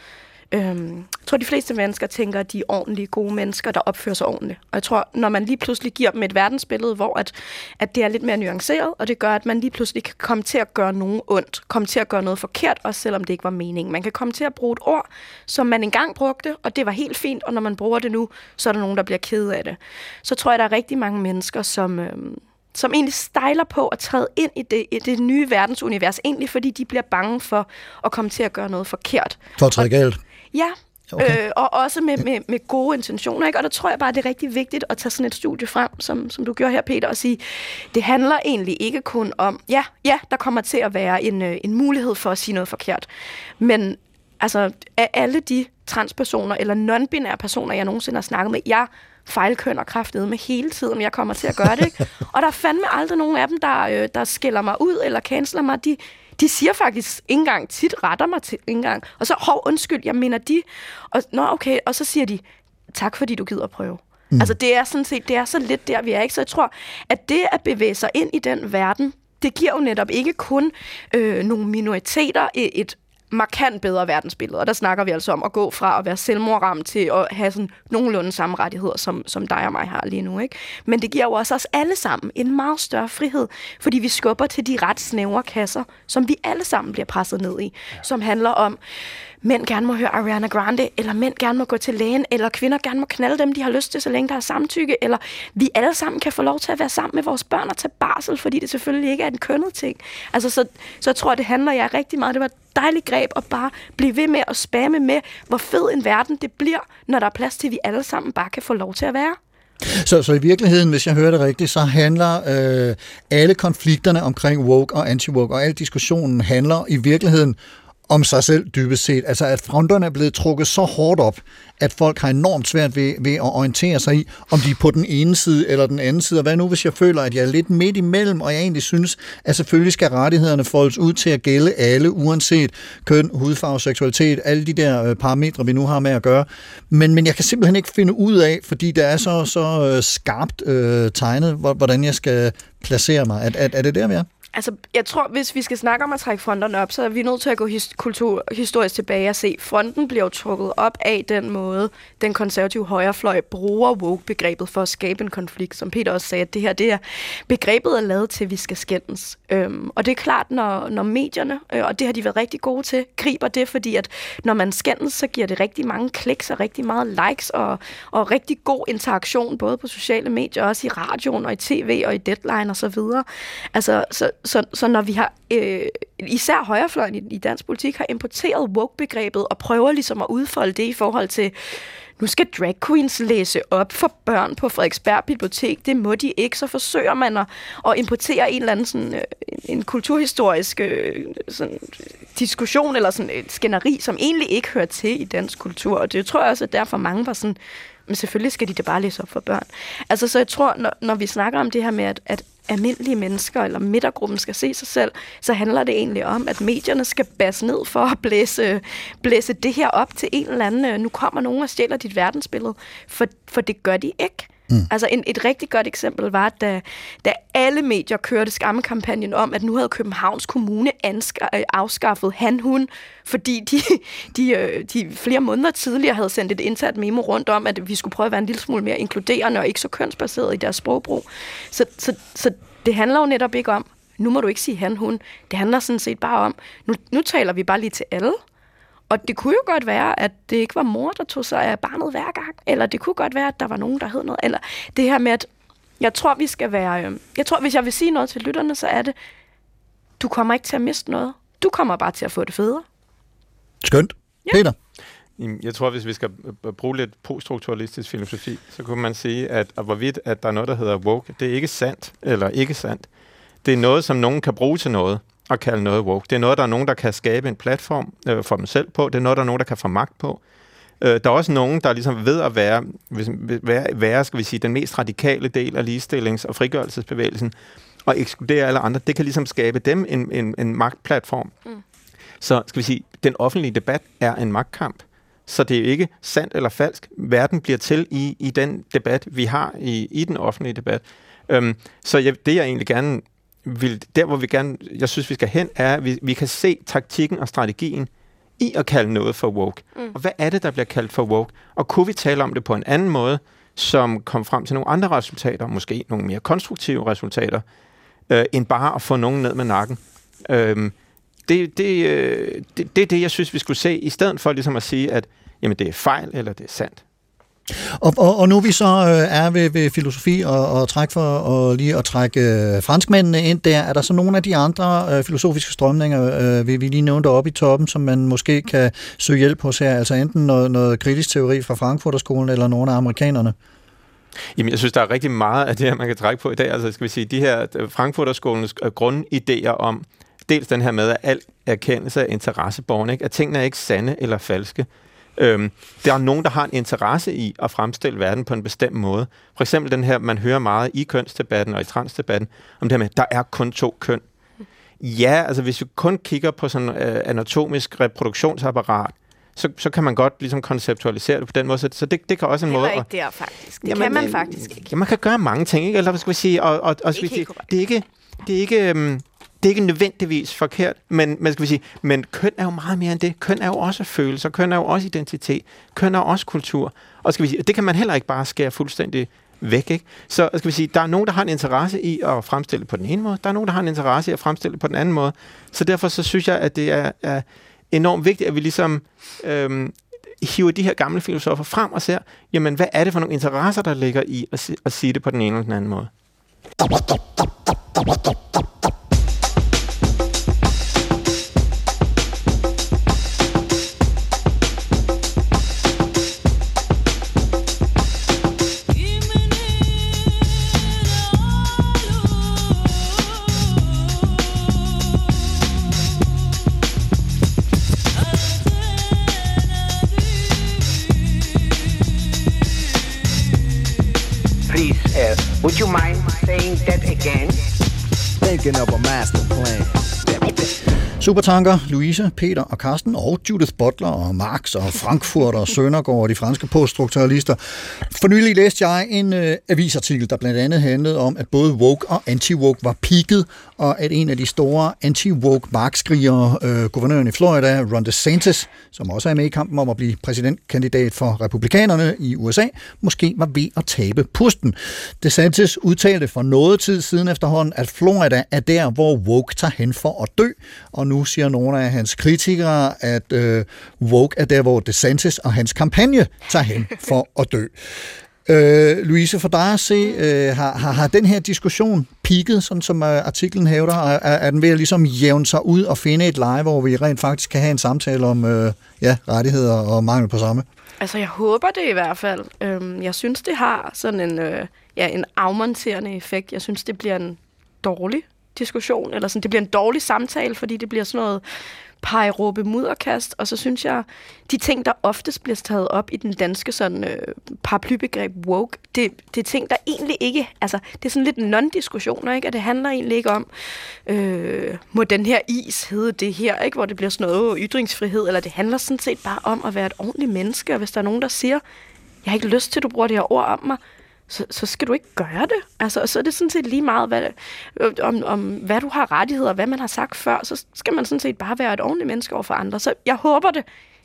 Øhm, jeg tror, de fleste mennesker tænker, at de er ordentlige, gode mennesker, der opfører sig ordentligt. Og jeg tror, når man lige pludselig giver dem et verdensbillede, hvor at, at det er lidt mere nuanceret, og det gør, at man lige pludselig kan komme til at gøre nogen ondt, komme til at gøre noget forkert, også selvom det ikke var meningen. Man kan komme til at bruge et ord, som man engang brugte, og det var helt fint, og når man bruger det nu, så er der nogen, der bliver ked af det. Så tror jeg, der er rigtig mange mennesker, som... Øhm, som egentlig stejler på at træde ind i det, i det nye verdensunivers, egentlig fordi de bliver bange for at komme til at gøre noget forkert.
For at træde galt.
Ja,
Okay.
øh, og også med, med, med gode intentioner. Ikke? Og der tror jeg bare, det er rigtig vigtigt at tage sådan et studie frem, som, som du gjorde her, Peter, og sige, det handler egentlig ikke kun om, ja, ja, der kommer til at være en, øh, en mulighed for at sige noget forkert, men altså, af alle de transpersoner eller non-binære personer, jeg nogensinde har snakket med, jeg fejlkønner kraftedet med hele tiden, jeg kommer til at gøre det. Ikke? Og der er fandme aldrig nogen af dem, der, øh, der skiller mig ud eller canceler mig. De, de siger faktisk ikke engang, tit retter mig til ikke engang. Og så, hov, undskyld, jeg mener de. Og, nå, okay, og så siger de, tak fordi du gider prøve. Mm. Altså det er sådan set, det er så lidt der, vi er. ikke Så jeg tror, at det at bevæge sig ind i den verden, det giver jo netop ikke kun øh, nogle minoriteter et, et markant bedre verdensbillede. Og der snakker vi altså om at gå fra at være selvmordramt til at have sådan nogenlunde samme rettigheder, som, som dig og mig har lige nu. Ikke? Men det giver jo også os alle sammen en meget større frihed, fordi vi skubber til de ret snævre kasser, som vi alle sammen bliver presset ned i, som handler om, mænd gerne må høre Ariana Grande, eller mænd gerne må gå til lægen, eller kvinder gerne må knalde dem, de har lyst til, så længe der er samtykke, eller vi alle sammen kan få lov til at være sammen med vores børn og tage barsel, fordi det selvfølgelig ikke er en kønnet ting. Altså, så, så jeg tror, det handler jeg ja, rigtig meget. Det var et dejligt greb at bare blive ved med at spamme med, hvor fed en verden det bliver, når der er plads til, at vi alle sammen bare kan få lov til at være.
Så, så i virkeligheden, hvis jeg hører det rigtigt, så handler øh, alle konflikterne omkring woke og anti-woke, og al diskussionen handler i virkeligheden om sig selv dybest set. Altså at fronterne er blevet trukket så hårdt op, at folk har enormt svært ved, ved at orientere sig i, om de er på den ene side eller den anden side. Og hvad nu, hvis jeg føler, at jeg er lidt midt imellem, og jeg egentlig synes, at selvfølgelig skal rettighederne foldes ud til at gælde alle, uanset køn, hudfarve, seksualitet, alle de der øh, parametre, vi nu har med at gøre. Men, men jeg kan simpelthen ikke finde ud af, fordi det er så, så øh, skarpt øh, tegnet, hvordan jeg skal placere mig. Er, er, er det der, vi er?
Altså, jeg tror, hvis vi skal snakke om at trække fronterne op, så er vi nødt til at gå his- kultur historisk tilbage og se, fronten bliver jo trukket op af den måde, den konservative højrefløj bruger woke-begrebet for at skabe en konflikt. Som Peter også sagde, at det her, det er begrebet er lavet til, at vi skal skændes. Øhm, og det er klart, når, når medierne, øh, og det har de været rigtig gode til, griber det, fordi at når man skændes, så giver det rigtig mange kliks og rigtig meget likes og, og rigtig god interaktion, både på sociale medier, også i radioen og i tv og i deadline og så videre. Altså, så, så, så når vi har, øh, især højrefløjen i, i dansk politik, har importeret woke-begrebet og prøver ligesom at udfolde det i forhold til, nu skal drag queens læse op for børn på Frederiksberg Bibliotek. Det må de ikke. Så forsøger man at, at importere en eller anden sådan, øh, en kulturhistorisk øh, sådan, øh, diskussion eller sådan et skænderi, som egentlig ikke hører til i dansk kultur. Og det tror jeg også, at derfor mange var sådan, men selvfølgelig skal de da bare læse op for børn. Altså, så jeg tror, når, når vi snakker om det her med, at, at almindelige mennesker eller midtergruppen skal se sig selv, så handler det egentlig om, at medierne skal basse ned for at blæse, blæse det her op til en eller anden, øh, nu kommer nogen og stjæler dit verdensbillede, for, for det gør de ikke. Mm. Altså en, et rigtig godt eksempel var, da, da alle medier kørte skammekampagnen om, at nu havde Københavns Kommune anska, øh, afskaffet han-hun, fordi de, de, øh, de flere måneder tidligere havde sendt et internt memo rundt om, at vi skulle prøve at være en lille smule mere inkluderende og ikke så kønsbaseret i deres sprogbrug. Så, så, så det handler jo netop ikke om, nu må du ikke sige han-hun. Det handler sådan set bare om, nu, nu taler vi bare lige til alle. Og det kunne jo godt være, at det ikke var mor, der tog sig af barnet hver gang. Eller det kunne godt være, at der var nogen, der hed noget. Eller det her med, at jeg tror, vi skal være... Øh, jeg tror, hvis jeg vil sige noget til lytterne, så er det, du kommer ikke til at miste noget. Du kommer bare til at få det federe.
Skønt.
Ja.
Peter?
Jeg tror, hvis vi skal bruge lidt poststrukturalistisk filosofi, så kunne man sige, at, at hvorvidt at der er noget, der hedder woke, det er ikke sandt eller ikke sandt. Det er noget, som nogen kan bruge til noget og kalde noget woke. Det er noget, der er nogen, der kan skabe en platform øh, for dem selv på. Det er noget, der er nogen, der kan få magt på. Øh, der er også nogen, der ligesom ved at være, være, være skal vi sige, den mest radikale del af ligestillings- og frigørelsesbevægelsen, og ekskludere alle andre. Det kan ligesom skabe dem en, en, en magtplatform. Mm. Så skal vi sige, den offentlige debat er en magtkamp. Så det er jo ikke sandt eller falsk. Verden bliver til i, i den debat, vi har i, i den offentlige debat. Øhm, så jeg, det jeg egentlig gerne vil, der hvor vi gerne, jeg synes vi skal hen, er, at vi, vi kan se taktikken og strategien i at kalde noget for woke. Mm. Og hvad er det, der bliver kaldt for woke? Og kunne vi tale om det på en anden måde, som kom frem til nogle andre resultater, måske nogle mere konstruktive resultater, øh, end bare at få nogen ned med nakken. Øhm, det, det, øh, det, det er det, jeg synes, vi skulle se, i stedet for ligesom at sige, at jamen, det er fejl, eller det er sandt.
Og, og, og nu vi så øh, er ved, ved filosofi og, og træk for og lige at trække øh, franskmændene ind der, er der så nogle af de andre øh, filosofiske strømninger, øh, vi, vi lige nævnte oppe i toppen, som man måske kan søge hjælp hos her? Altså enten noget, noget kritisk teori fra Frankfurterskolen eller nogle af amerikanerne?
Jamen, jeg synes, der er rigtig meget af det her, man kan trække på i dag. Altså, skal vi sige, de her øh, Frankfurterskolens øh, grundidéer om, dels den her med, at al erkendelse er interesseborgen, ikke? at tingene er ikke sande eller falske. Øhm, der er nogen, der har en interesse i at fremstille verden på en bestemt måde. For eksempel den her, man hører meget i kønsdebatten og i transdebatten, om det her med, der er kun to køn. Ja, altså hvis vi kun kigger på sådan øh, anatomisk reproduktionsapparat, så, så kan man godt ligesom konceptualisere det på den måde. Så, så det, det kan også en måde...
Heller
at-
ikke der, faktisk. Det kan man faktisk ikke.
Ja, man kan gøre mange ting, ikke? Eller hvad skal vi sige? Og, og, og skal vi
Ikke
sige, det er ikke, det er ikke, um, det er ikke nødvendigvis forkert, men, men skal vi sige, men køn er jo meget mere end det. Køn er jo også følelser, køn er jo også identitet, køn er også kultur. Og skal vi sige, det kan man heller ikke bare skære fuldstændig væk, ikke? Så skal vi sige, der er nogen, der har en interesse i at fremstille på den ene måde, der er nogen, der har en interesse i at fremstille på den anden måde. Så derfor så synes jeg, at det er, er enormt vigtigt, at vi ligesom øhm, hiver de her gamle filosofer frem og ser, jamen, hvad er det for nogle interesser, der ligger i at, at sige det på den ene eller den anden måde?
Would you mind saying that again?
Thinking of a master plan.
Supertanker, Louise, Peter og Carsten og Judith Butler og Marx og Frankfurt og Søndergaard og de franske poststrukturalister. For nylig læste jeg en øh, avisartikel, der blandt andet handlede om, at både woke og anti-woke var peaket, og at en af de store anti-woke markskrigere, øh, guvernøren i Florida, Ron DeSantis, som også er med i kampen om at blive præsidentkandidat for republikanerne i USA, måske var ved at tabe pusten. DeSantis udtalte for noget tid siden efterhånden, at Florida er der, hvor woke tager hen for at dø, og nu siger nogle af hans kritikere, at øh, woke er der, hvor DeSantis og hans kampagne tager hen for at dø. Øh, Louise, for dig at se, øh, har, har, har den her diskussion peaked, sådan som øh, artiklen hævder? Er, er den ved at ligesom jævne sig ud og finde et leje, hvor vi rent faktisk kan have en samtale om øh, ja, rettigheder og mangel på samme?
Altså, jeg håber det i hvert fald. Øhm, jeg synes, det har sådan en, øh, ja, en afmonterende effekt. Jeg synes, det bliver en dårlig diskussion, eller sådan, det bliver en dårlig samtale, fordi det bliver sådan noget pege, råbe, mudderkast, og så synes jeg, de ting, der oftest bliver taget op i den danske sådan, øh, paraplybegreb woke, det, det er ting, der egentlig ikke, altså, det er sådan lidt non-diskussioner, ikke? Og det handler egentlig ikke om, øh, må den her is hedde det her, ikke? Hvor det bliver sådan noget øh, ytringsfrihed, eller det handler sådan set bare om at være et ordentligt menneske, og hvis der er nogen, der siger, jeg har ikke lyst til, at du bruger det her ord om mig, så, så skal du ikke gøre det. Altså, og så er det sådan set lige meget, hvad, øh, om, om hvad du har rettigheder, hvad man har sagt før, så skal man sådan set bare være et ordentligt menneske over for andre. Så jeg håber det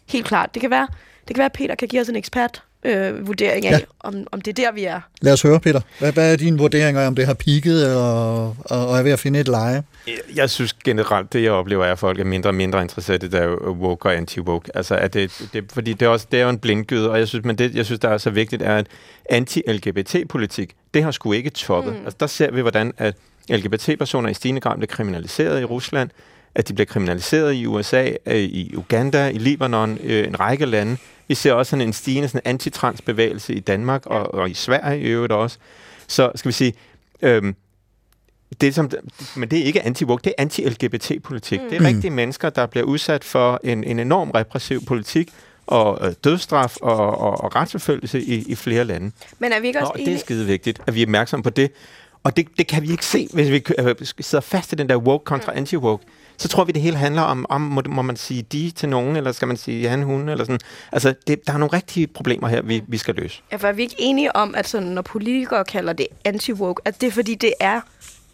helt klart. Det kan være, det kan være at Peter kan give os en ekspert øh, vurdering af,
Ja.
om, om det er der, vi er.
Lad os høre, Peter. Hvad, hvad er dine vurderinger, om det har peaked og, og, og er ved at finde et leje?
Jeg- synes generelt, det jeg oplever er, at folk er mindre og mindre interesseret i det der woke og anti-woke. Altså, at det, det, fordi det er, også, det er jo en blindgyde, og jeg synes, men det, jeg synes, der er så vigtigt, er, at anti-LGBT-politik, det har sgu ikke toppet. Mm. Altså, der ser vi, hvordan at LGBT-personer i stigende grad bliver kriminaliseret i Rusland, at de bliver kriminaliseret i USA, i Uganda, i Libanon, øh, en række lande. Vi ser også sådan en stigende sådan antitransbevægelse i Danmark og, og i Sverige i øvrigt også. Så skal vi sige, øhm, det som, men det er ikke anti-woke, det er anti-LGBT-politik. Mm. Det er rigtige mennesker, der bliver udsat for en, en enorm repressiv politik og øh, dødsstraf og, og, og retsforfølgelse i, i flere lande.
Men er vi ikke også
det er skide vigtigt, at vi er opmærksomme på det. Og det, det kan vi ikke se, hvis vi øh, sidder fast i den der woke kontra anti-woke. Så tror vi, det hele handler om, om må, må man sige de til nogen, eller skal man sige han, hun, eller sådan. Altså, det, der er nogle rigtige problemer her, vi, vi skal løse.
Ja, for er vi ikke enige om, at sådan, når politikere kalder det anti-woke, at det er fordi, det er,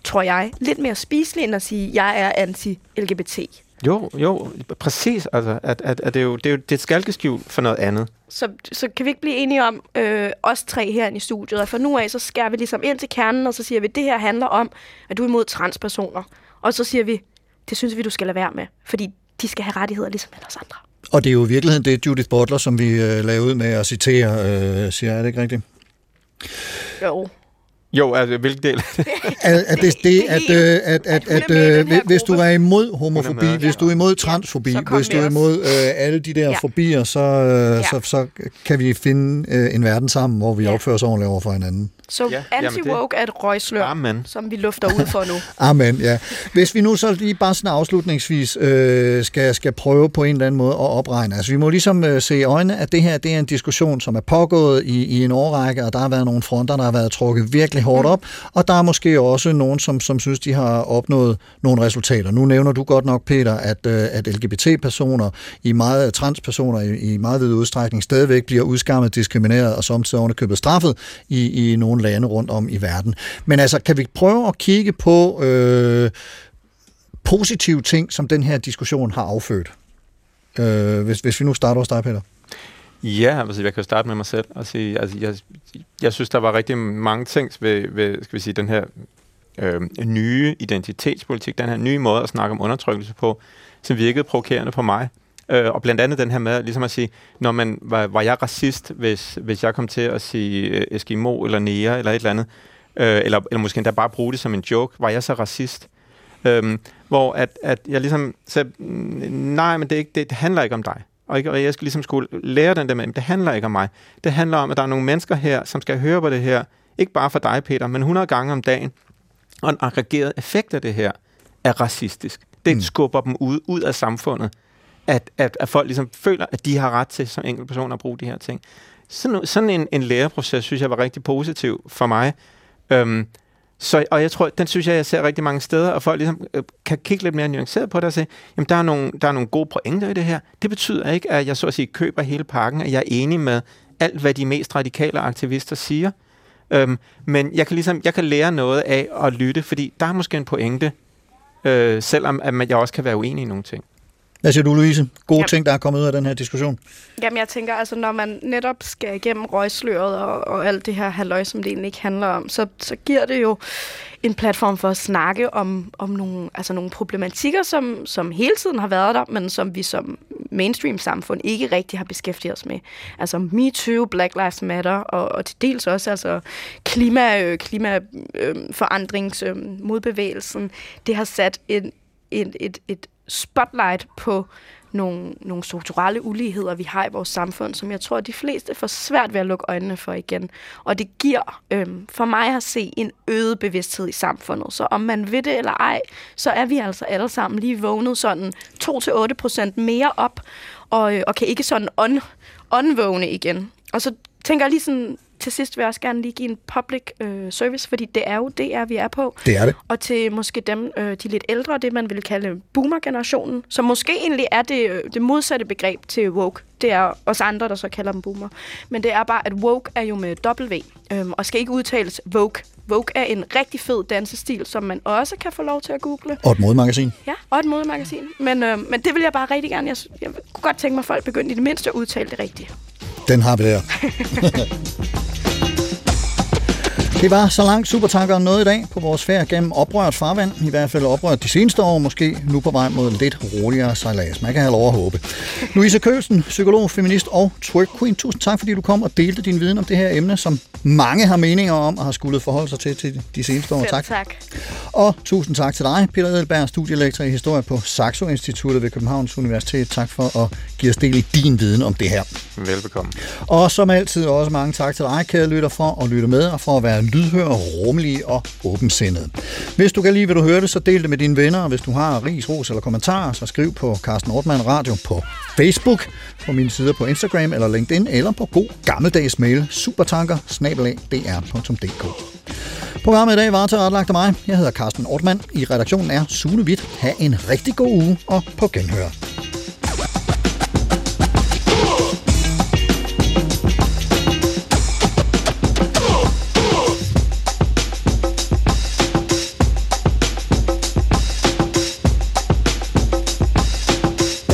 tror jeg, lidt mere spiseligt, end at sige, jeg er anti-LGBT.
Jo, jo, præcis. Altså, at, at, at det, er jo, det er jo det er et skalkeskjul for noget andet.
Så, så kan vi ikke blive enige om, øh, os tre herinde i studiet, at fra nu af, så skærer vi ligesom ind til kernen, og så siger vi, at det her handler om, at du er imod transpersoner. Og så siger vi, det synes vi, du skal lade være med, fordi de skal have rettigheder ligesom alle os andre.
Og det er jo i virkeligheden det, Judith Butler, som vi øh, lavede ud med at citere, øh, siger, er det ikke rigtigt?
Jo.
Jo, altså, hvilken del?
At, at det, det, at, øh, at, at,
er
at, øh, hvis du er imod homofobi, hvis du er imod transfobi, hvis du er imod øh, alle de der
Ja.
fobier, så, øh,
Ja.
så, så kan vi finde øh, en verden sammen, hvor vi
Ja.
opfører os ordentligt over for hinanden.
Så
Ja,
anti-woke er et røgslør,
Amen.
som vi lufter ud for nu.
Amen, ja. Hvis vi nu så lige bare sådan afslutningsvis øh, skal, skal prøve på en eller anden måde at opregne. Altså vi må ligesom øh, se i øjnene, at det her det er en diskussion, som er pågået i, i en årrække, og der har været nogle fronter, der har været trukket virkelig hårdt op, og der er måske også nogen, som, som synes, de har opnået nogle resultater. Nu nævner du godt nok, Peter, at, øh, at LGBT-personer, i meget transpersoner i, i meget vid udstrækning, stadigvæk bliver udskammet, diskrimineret og samtidig ovenikøbet straffet i, i nogle lande rundt om i verden. Men altså, kan vi prøve at kigge på øh, positive ting, som den her diskussion har affødt? Øh, hvis, hvis vi nu starter hos dig, Peter.
Ja, altså jeg kan jo starte med mig selv og sige, altså jeg, jeg synes, der var rigtig mange ting ved, ved skal vi sige, den her øh, nye identitetspolitik, den her nye måde at snakke om undertrykkelse på, som virkede provokerende på mig. Øh, og blandt andet den her med, ligesom at sige, når man, var, var jeg racist, hvis, hvis jeg kom til at sige øh, Eskimo eller Nære eller et eller andet, øh, eller, eller måske endda bare bruge det som en joke, var jeg så racist? Øhm, hvor at, at jeg ligesom sagde, "Mm, nej, men det, er ikke, det, det handler ikke om dig. Og, ikke, og jeg skal ligesom skulle lære den der med, "Men det handler ikke om mig. Det handler om, at der er nogle mennesker her, som skal høre på det her, ikke bare for dig, Peter, men 100 gange om dagen. Og en aggregeret effekt af det her er racistisk. Det mm. skubber dem ud, ud af samfundet. At, at, at folk ligesom føler, at de har ret til som enkelte personer at bruge de her ting. Sådan, sådan en, en læreproces, synes jeg var rigtig positiv for mig. Øhm, Så, og jeg tror, den synes jeg, jeg ser rigtig mange steder, og folk ligesom øh, kan kigge lidt mere nuanceret på det og sige, jamen der er, nogle, der er nogle gode pointer i det her. Det betyder ikke, at jeg så at sige køber hele pakken, at jeg er enig med alt, hvad de mest radikale aktivister siger. Øhm, men jeg kan ligesom, jeg kan lære noget af at lytte, fordi der er måske en pointe, øh, selvom at man, jeg også kan være uenig i nogle ting.
Hvad siger du, Louise? Gode
Jamen.
ting, der er kommet ud af den her diskussion.
Jamen, jeg tænker, altså, når man netop skal igennem røgsløret og, og alt det her halløj, som det egentlig ikke handler om, så, så giver det jo en platform for at snakke om, om nogle, altså nogle problematikker, som, som hele tiden har været der, men som vi som mainstream-samfund ikke rigtig har beskæftiget os med. Altså MeToo, Black Lives Matter, og, og til dels også altså klima, øh, klimaforandrings, øh, modbevægelsen. Det har sat en, et, et, et spotlight på nogle, nogle strukturelle uligheder, vi har i vores samfund, som jeg tror, at de fleste får svært ved at lukke øjnene for igen. Og det giver øhm, for mig at se en øget bevidsthed i samfundet. Så om man ved det eller ej, så er vi altså alle sammen lige vågnet sådan 2-8% mere op, og, øh, og kan ikke sådan on, onvågne igen. Og så tænker jeg lige sådan, til sidst vil jeg også gerne lige give en public øh, service, fordi det er jo DR, vi er på.
Det er det.
Og til måske dem, øh, de lidt ældre, det man vil kalde boomer-generationen, som måske egentlig er det, øh, det modsatte begreb til woke. Det er os andre, der så kalder dem boomer. Men det er bare, at woke er jo med W, øh, og skal ikke udtales woke. Vogue er en rigtig fed dansestil, som man også kan få lov til at google.
Og et modemagasin.
Ja, og et modemagasin. Men, øh, men det vil jeg bare rigtig gerne. Jeg, jeg kunne godt tænke mig, at folk begyndte i det mindste at udtale det rigtigt.
Den har vi der. Det var så langt supertankeren noget i dag på vores færd gennem oprørt farvand. I hvert fald oprørt de seneste år, måske nu på vej mod lidt roligere sejlads. Man kan have lov at håbe. Louise Kølsen, psykolog, feminist og twerk queen. Tusind tak, fordi du kom og delte din viden om det her emne, som mange har meninger om og har skulle forholde sig til, til de seneste år.
Selv
Tak.
tak.
Og tusind tak til dig, Peter Edelberg, studielektor i historie på Saxo Instituttet ved Københavns Universitet. Tak for at give os del i din viden om det her.
Velbekomme.
Og som altid også mange tak til dig, kære lytter, for at lytte med og for at være lydhør, rummelig og åbensindet. Hvis du kan lide, hvad du hørte, så del det med dine venner, og hvis du har ris, ros eller kommentarer, så skriv på Carsten Ortmann Radio på Facebook, på mine sider på Instagram eller LinkedIn, eller på god gammeldags mail, supertanker, Programmet i dag var tilrettelagt af mig. Jeg hedder Carsten Ortmann. I redaktionen er Sune Witt. Ha' en rigtig god uge og på genhør.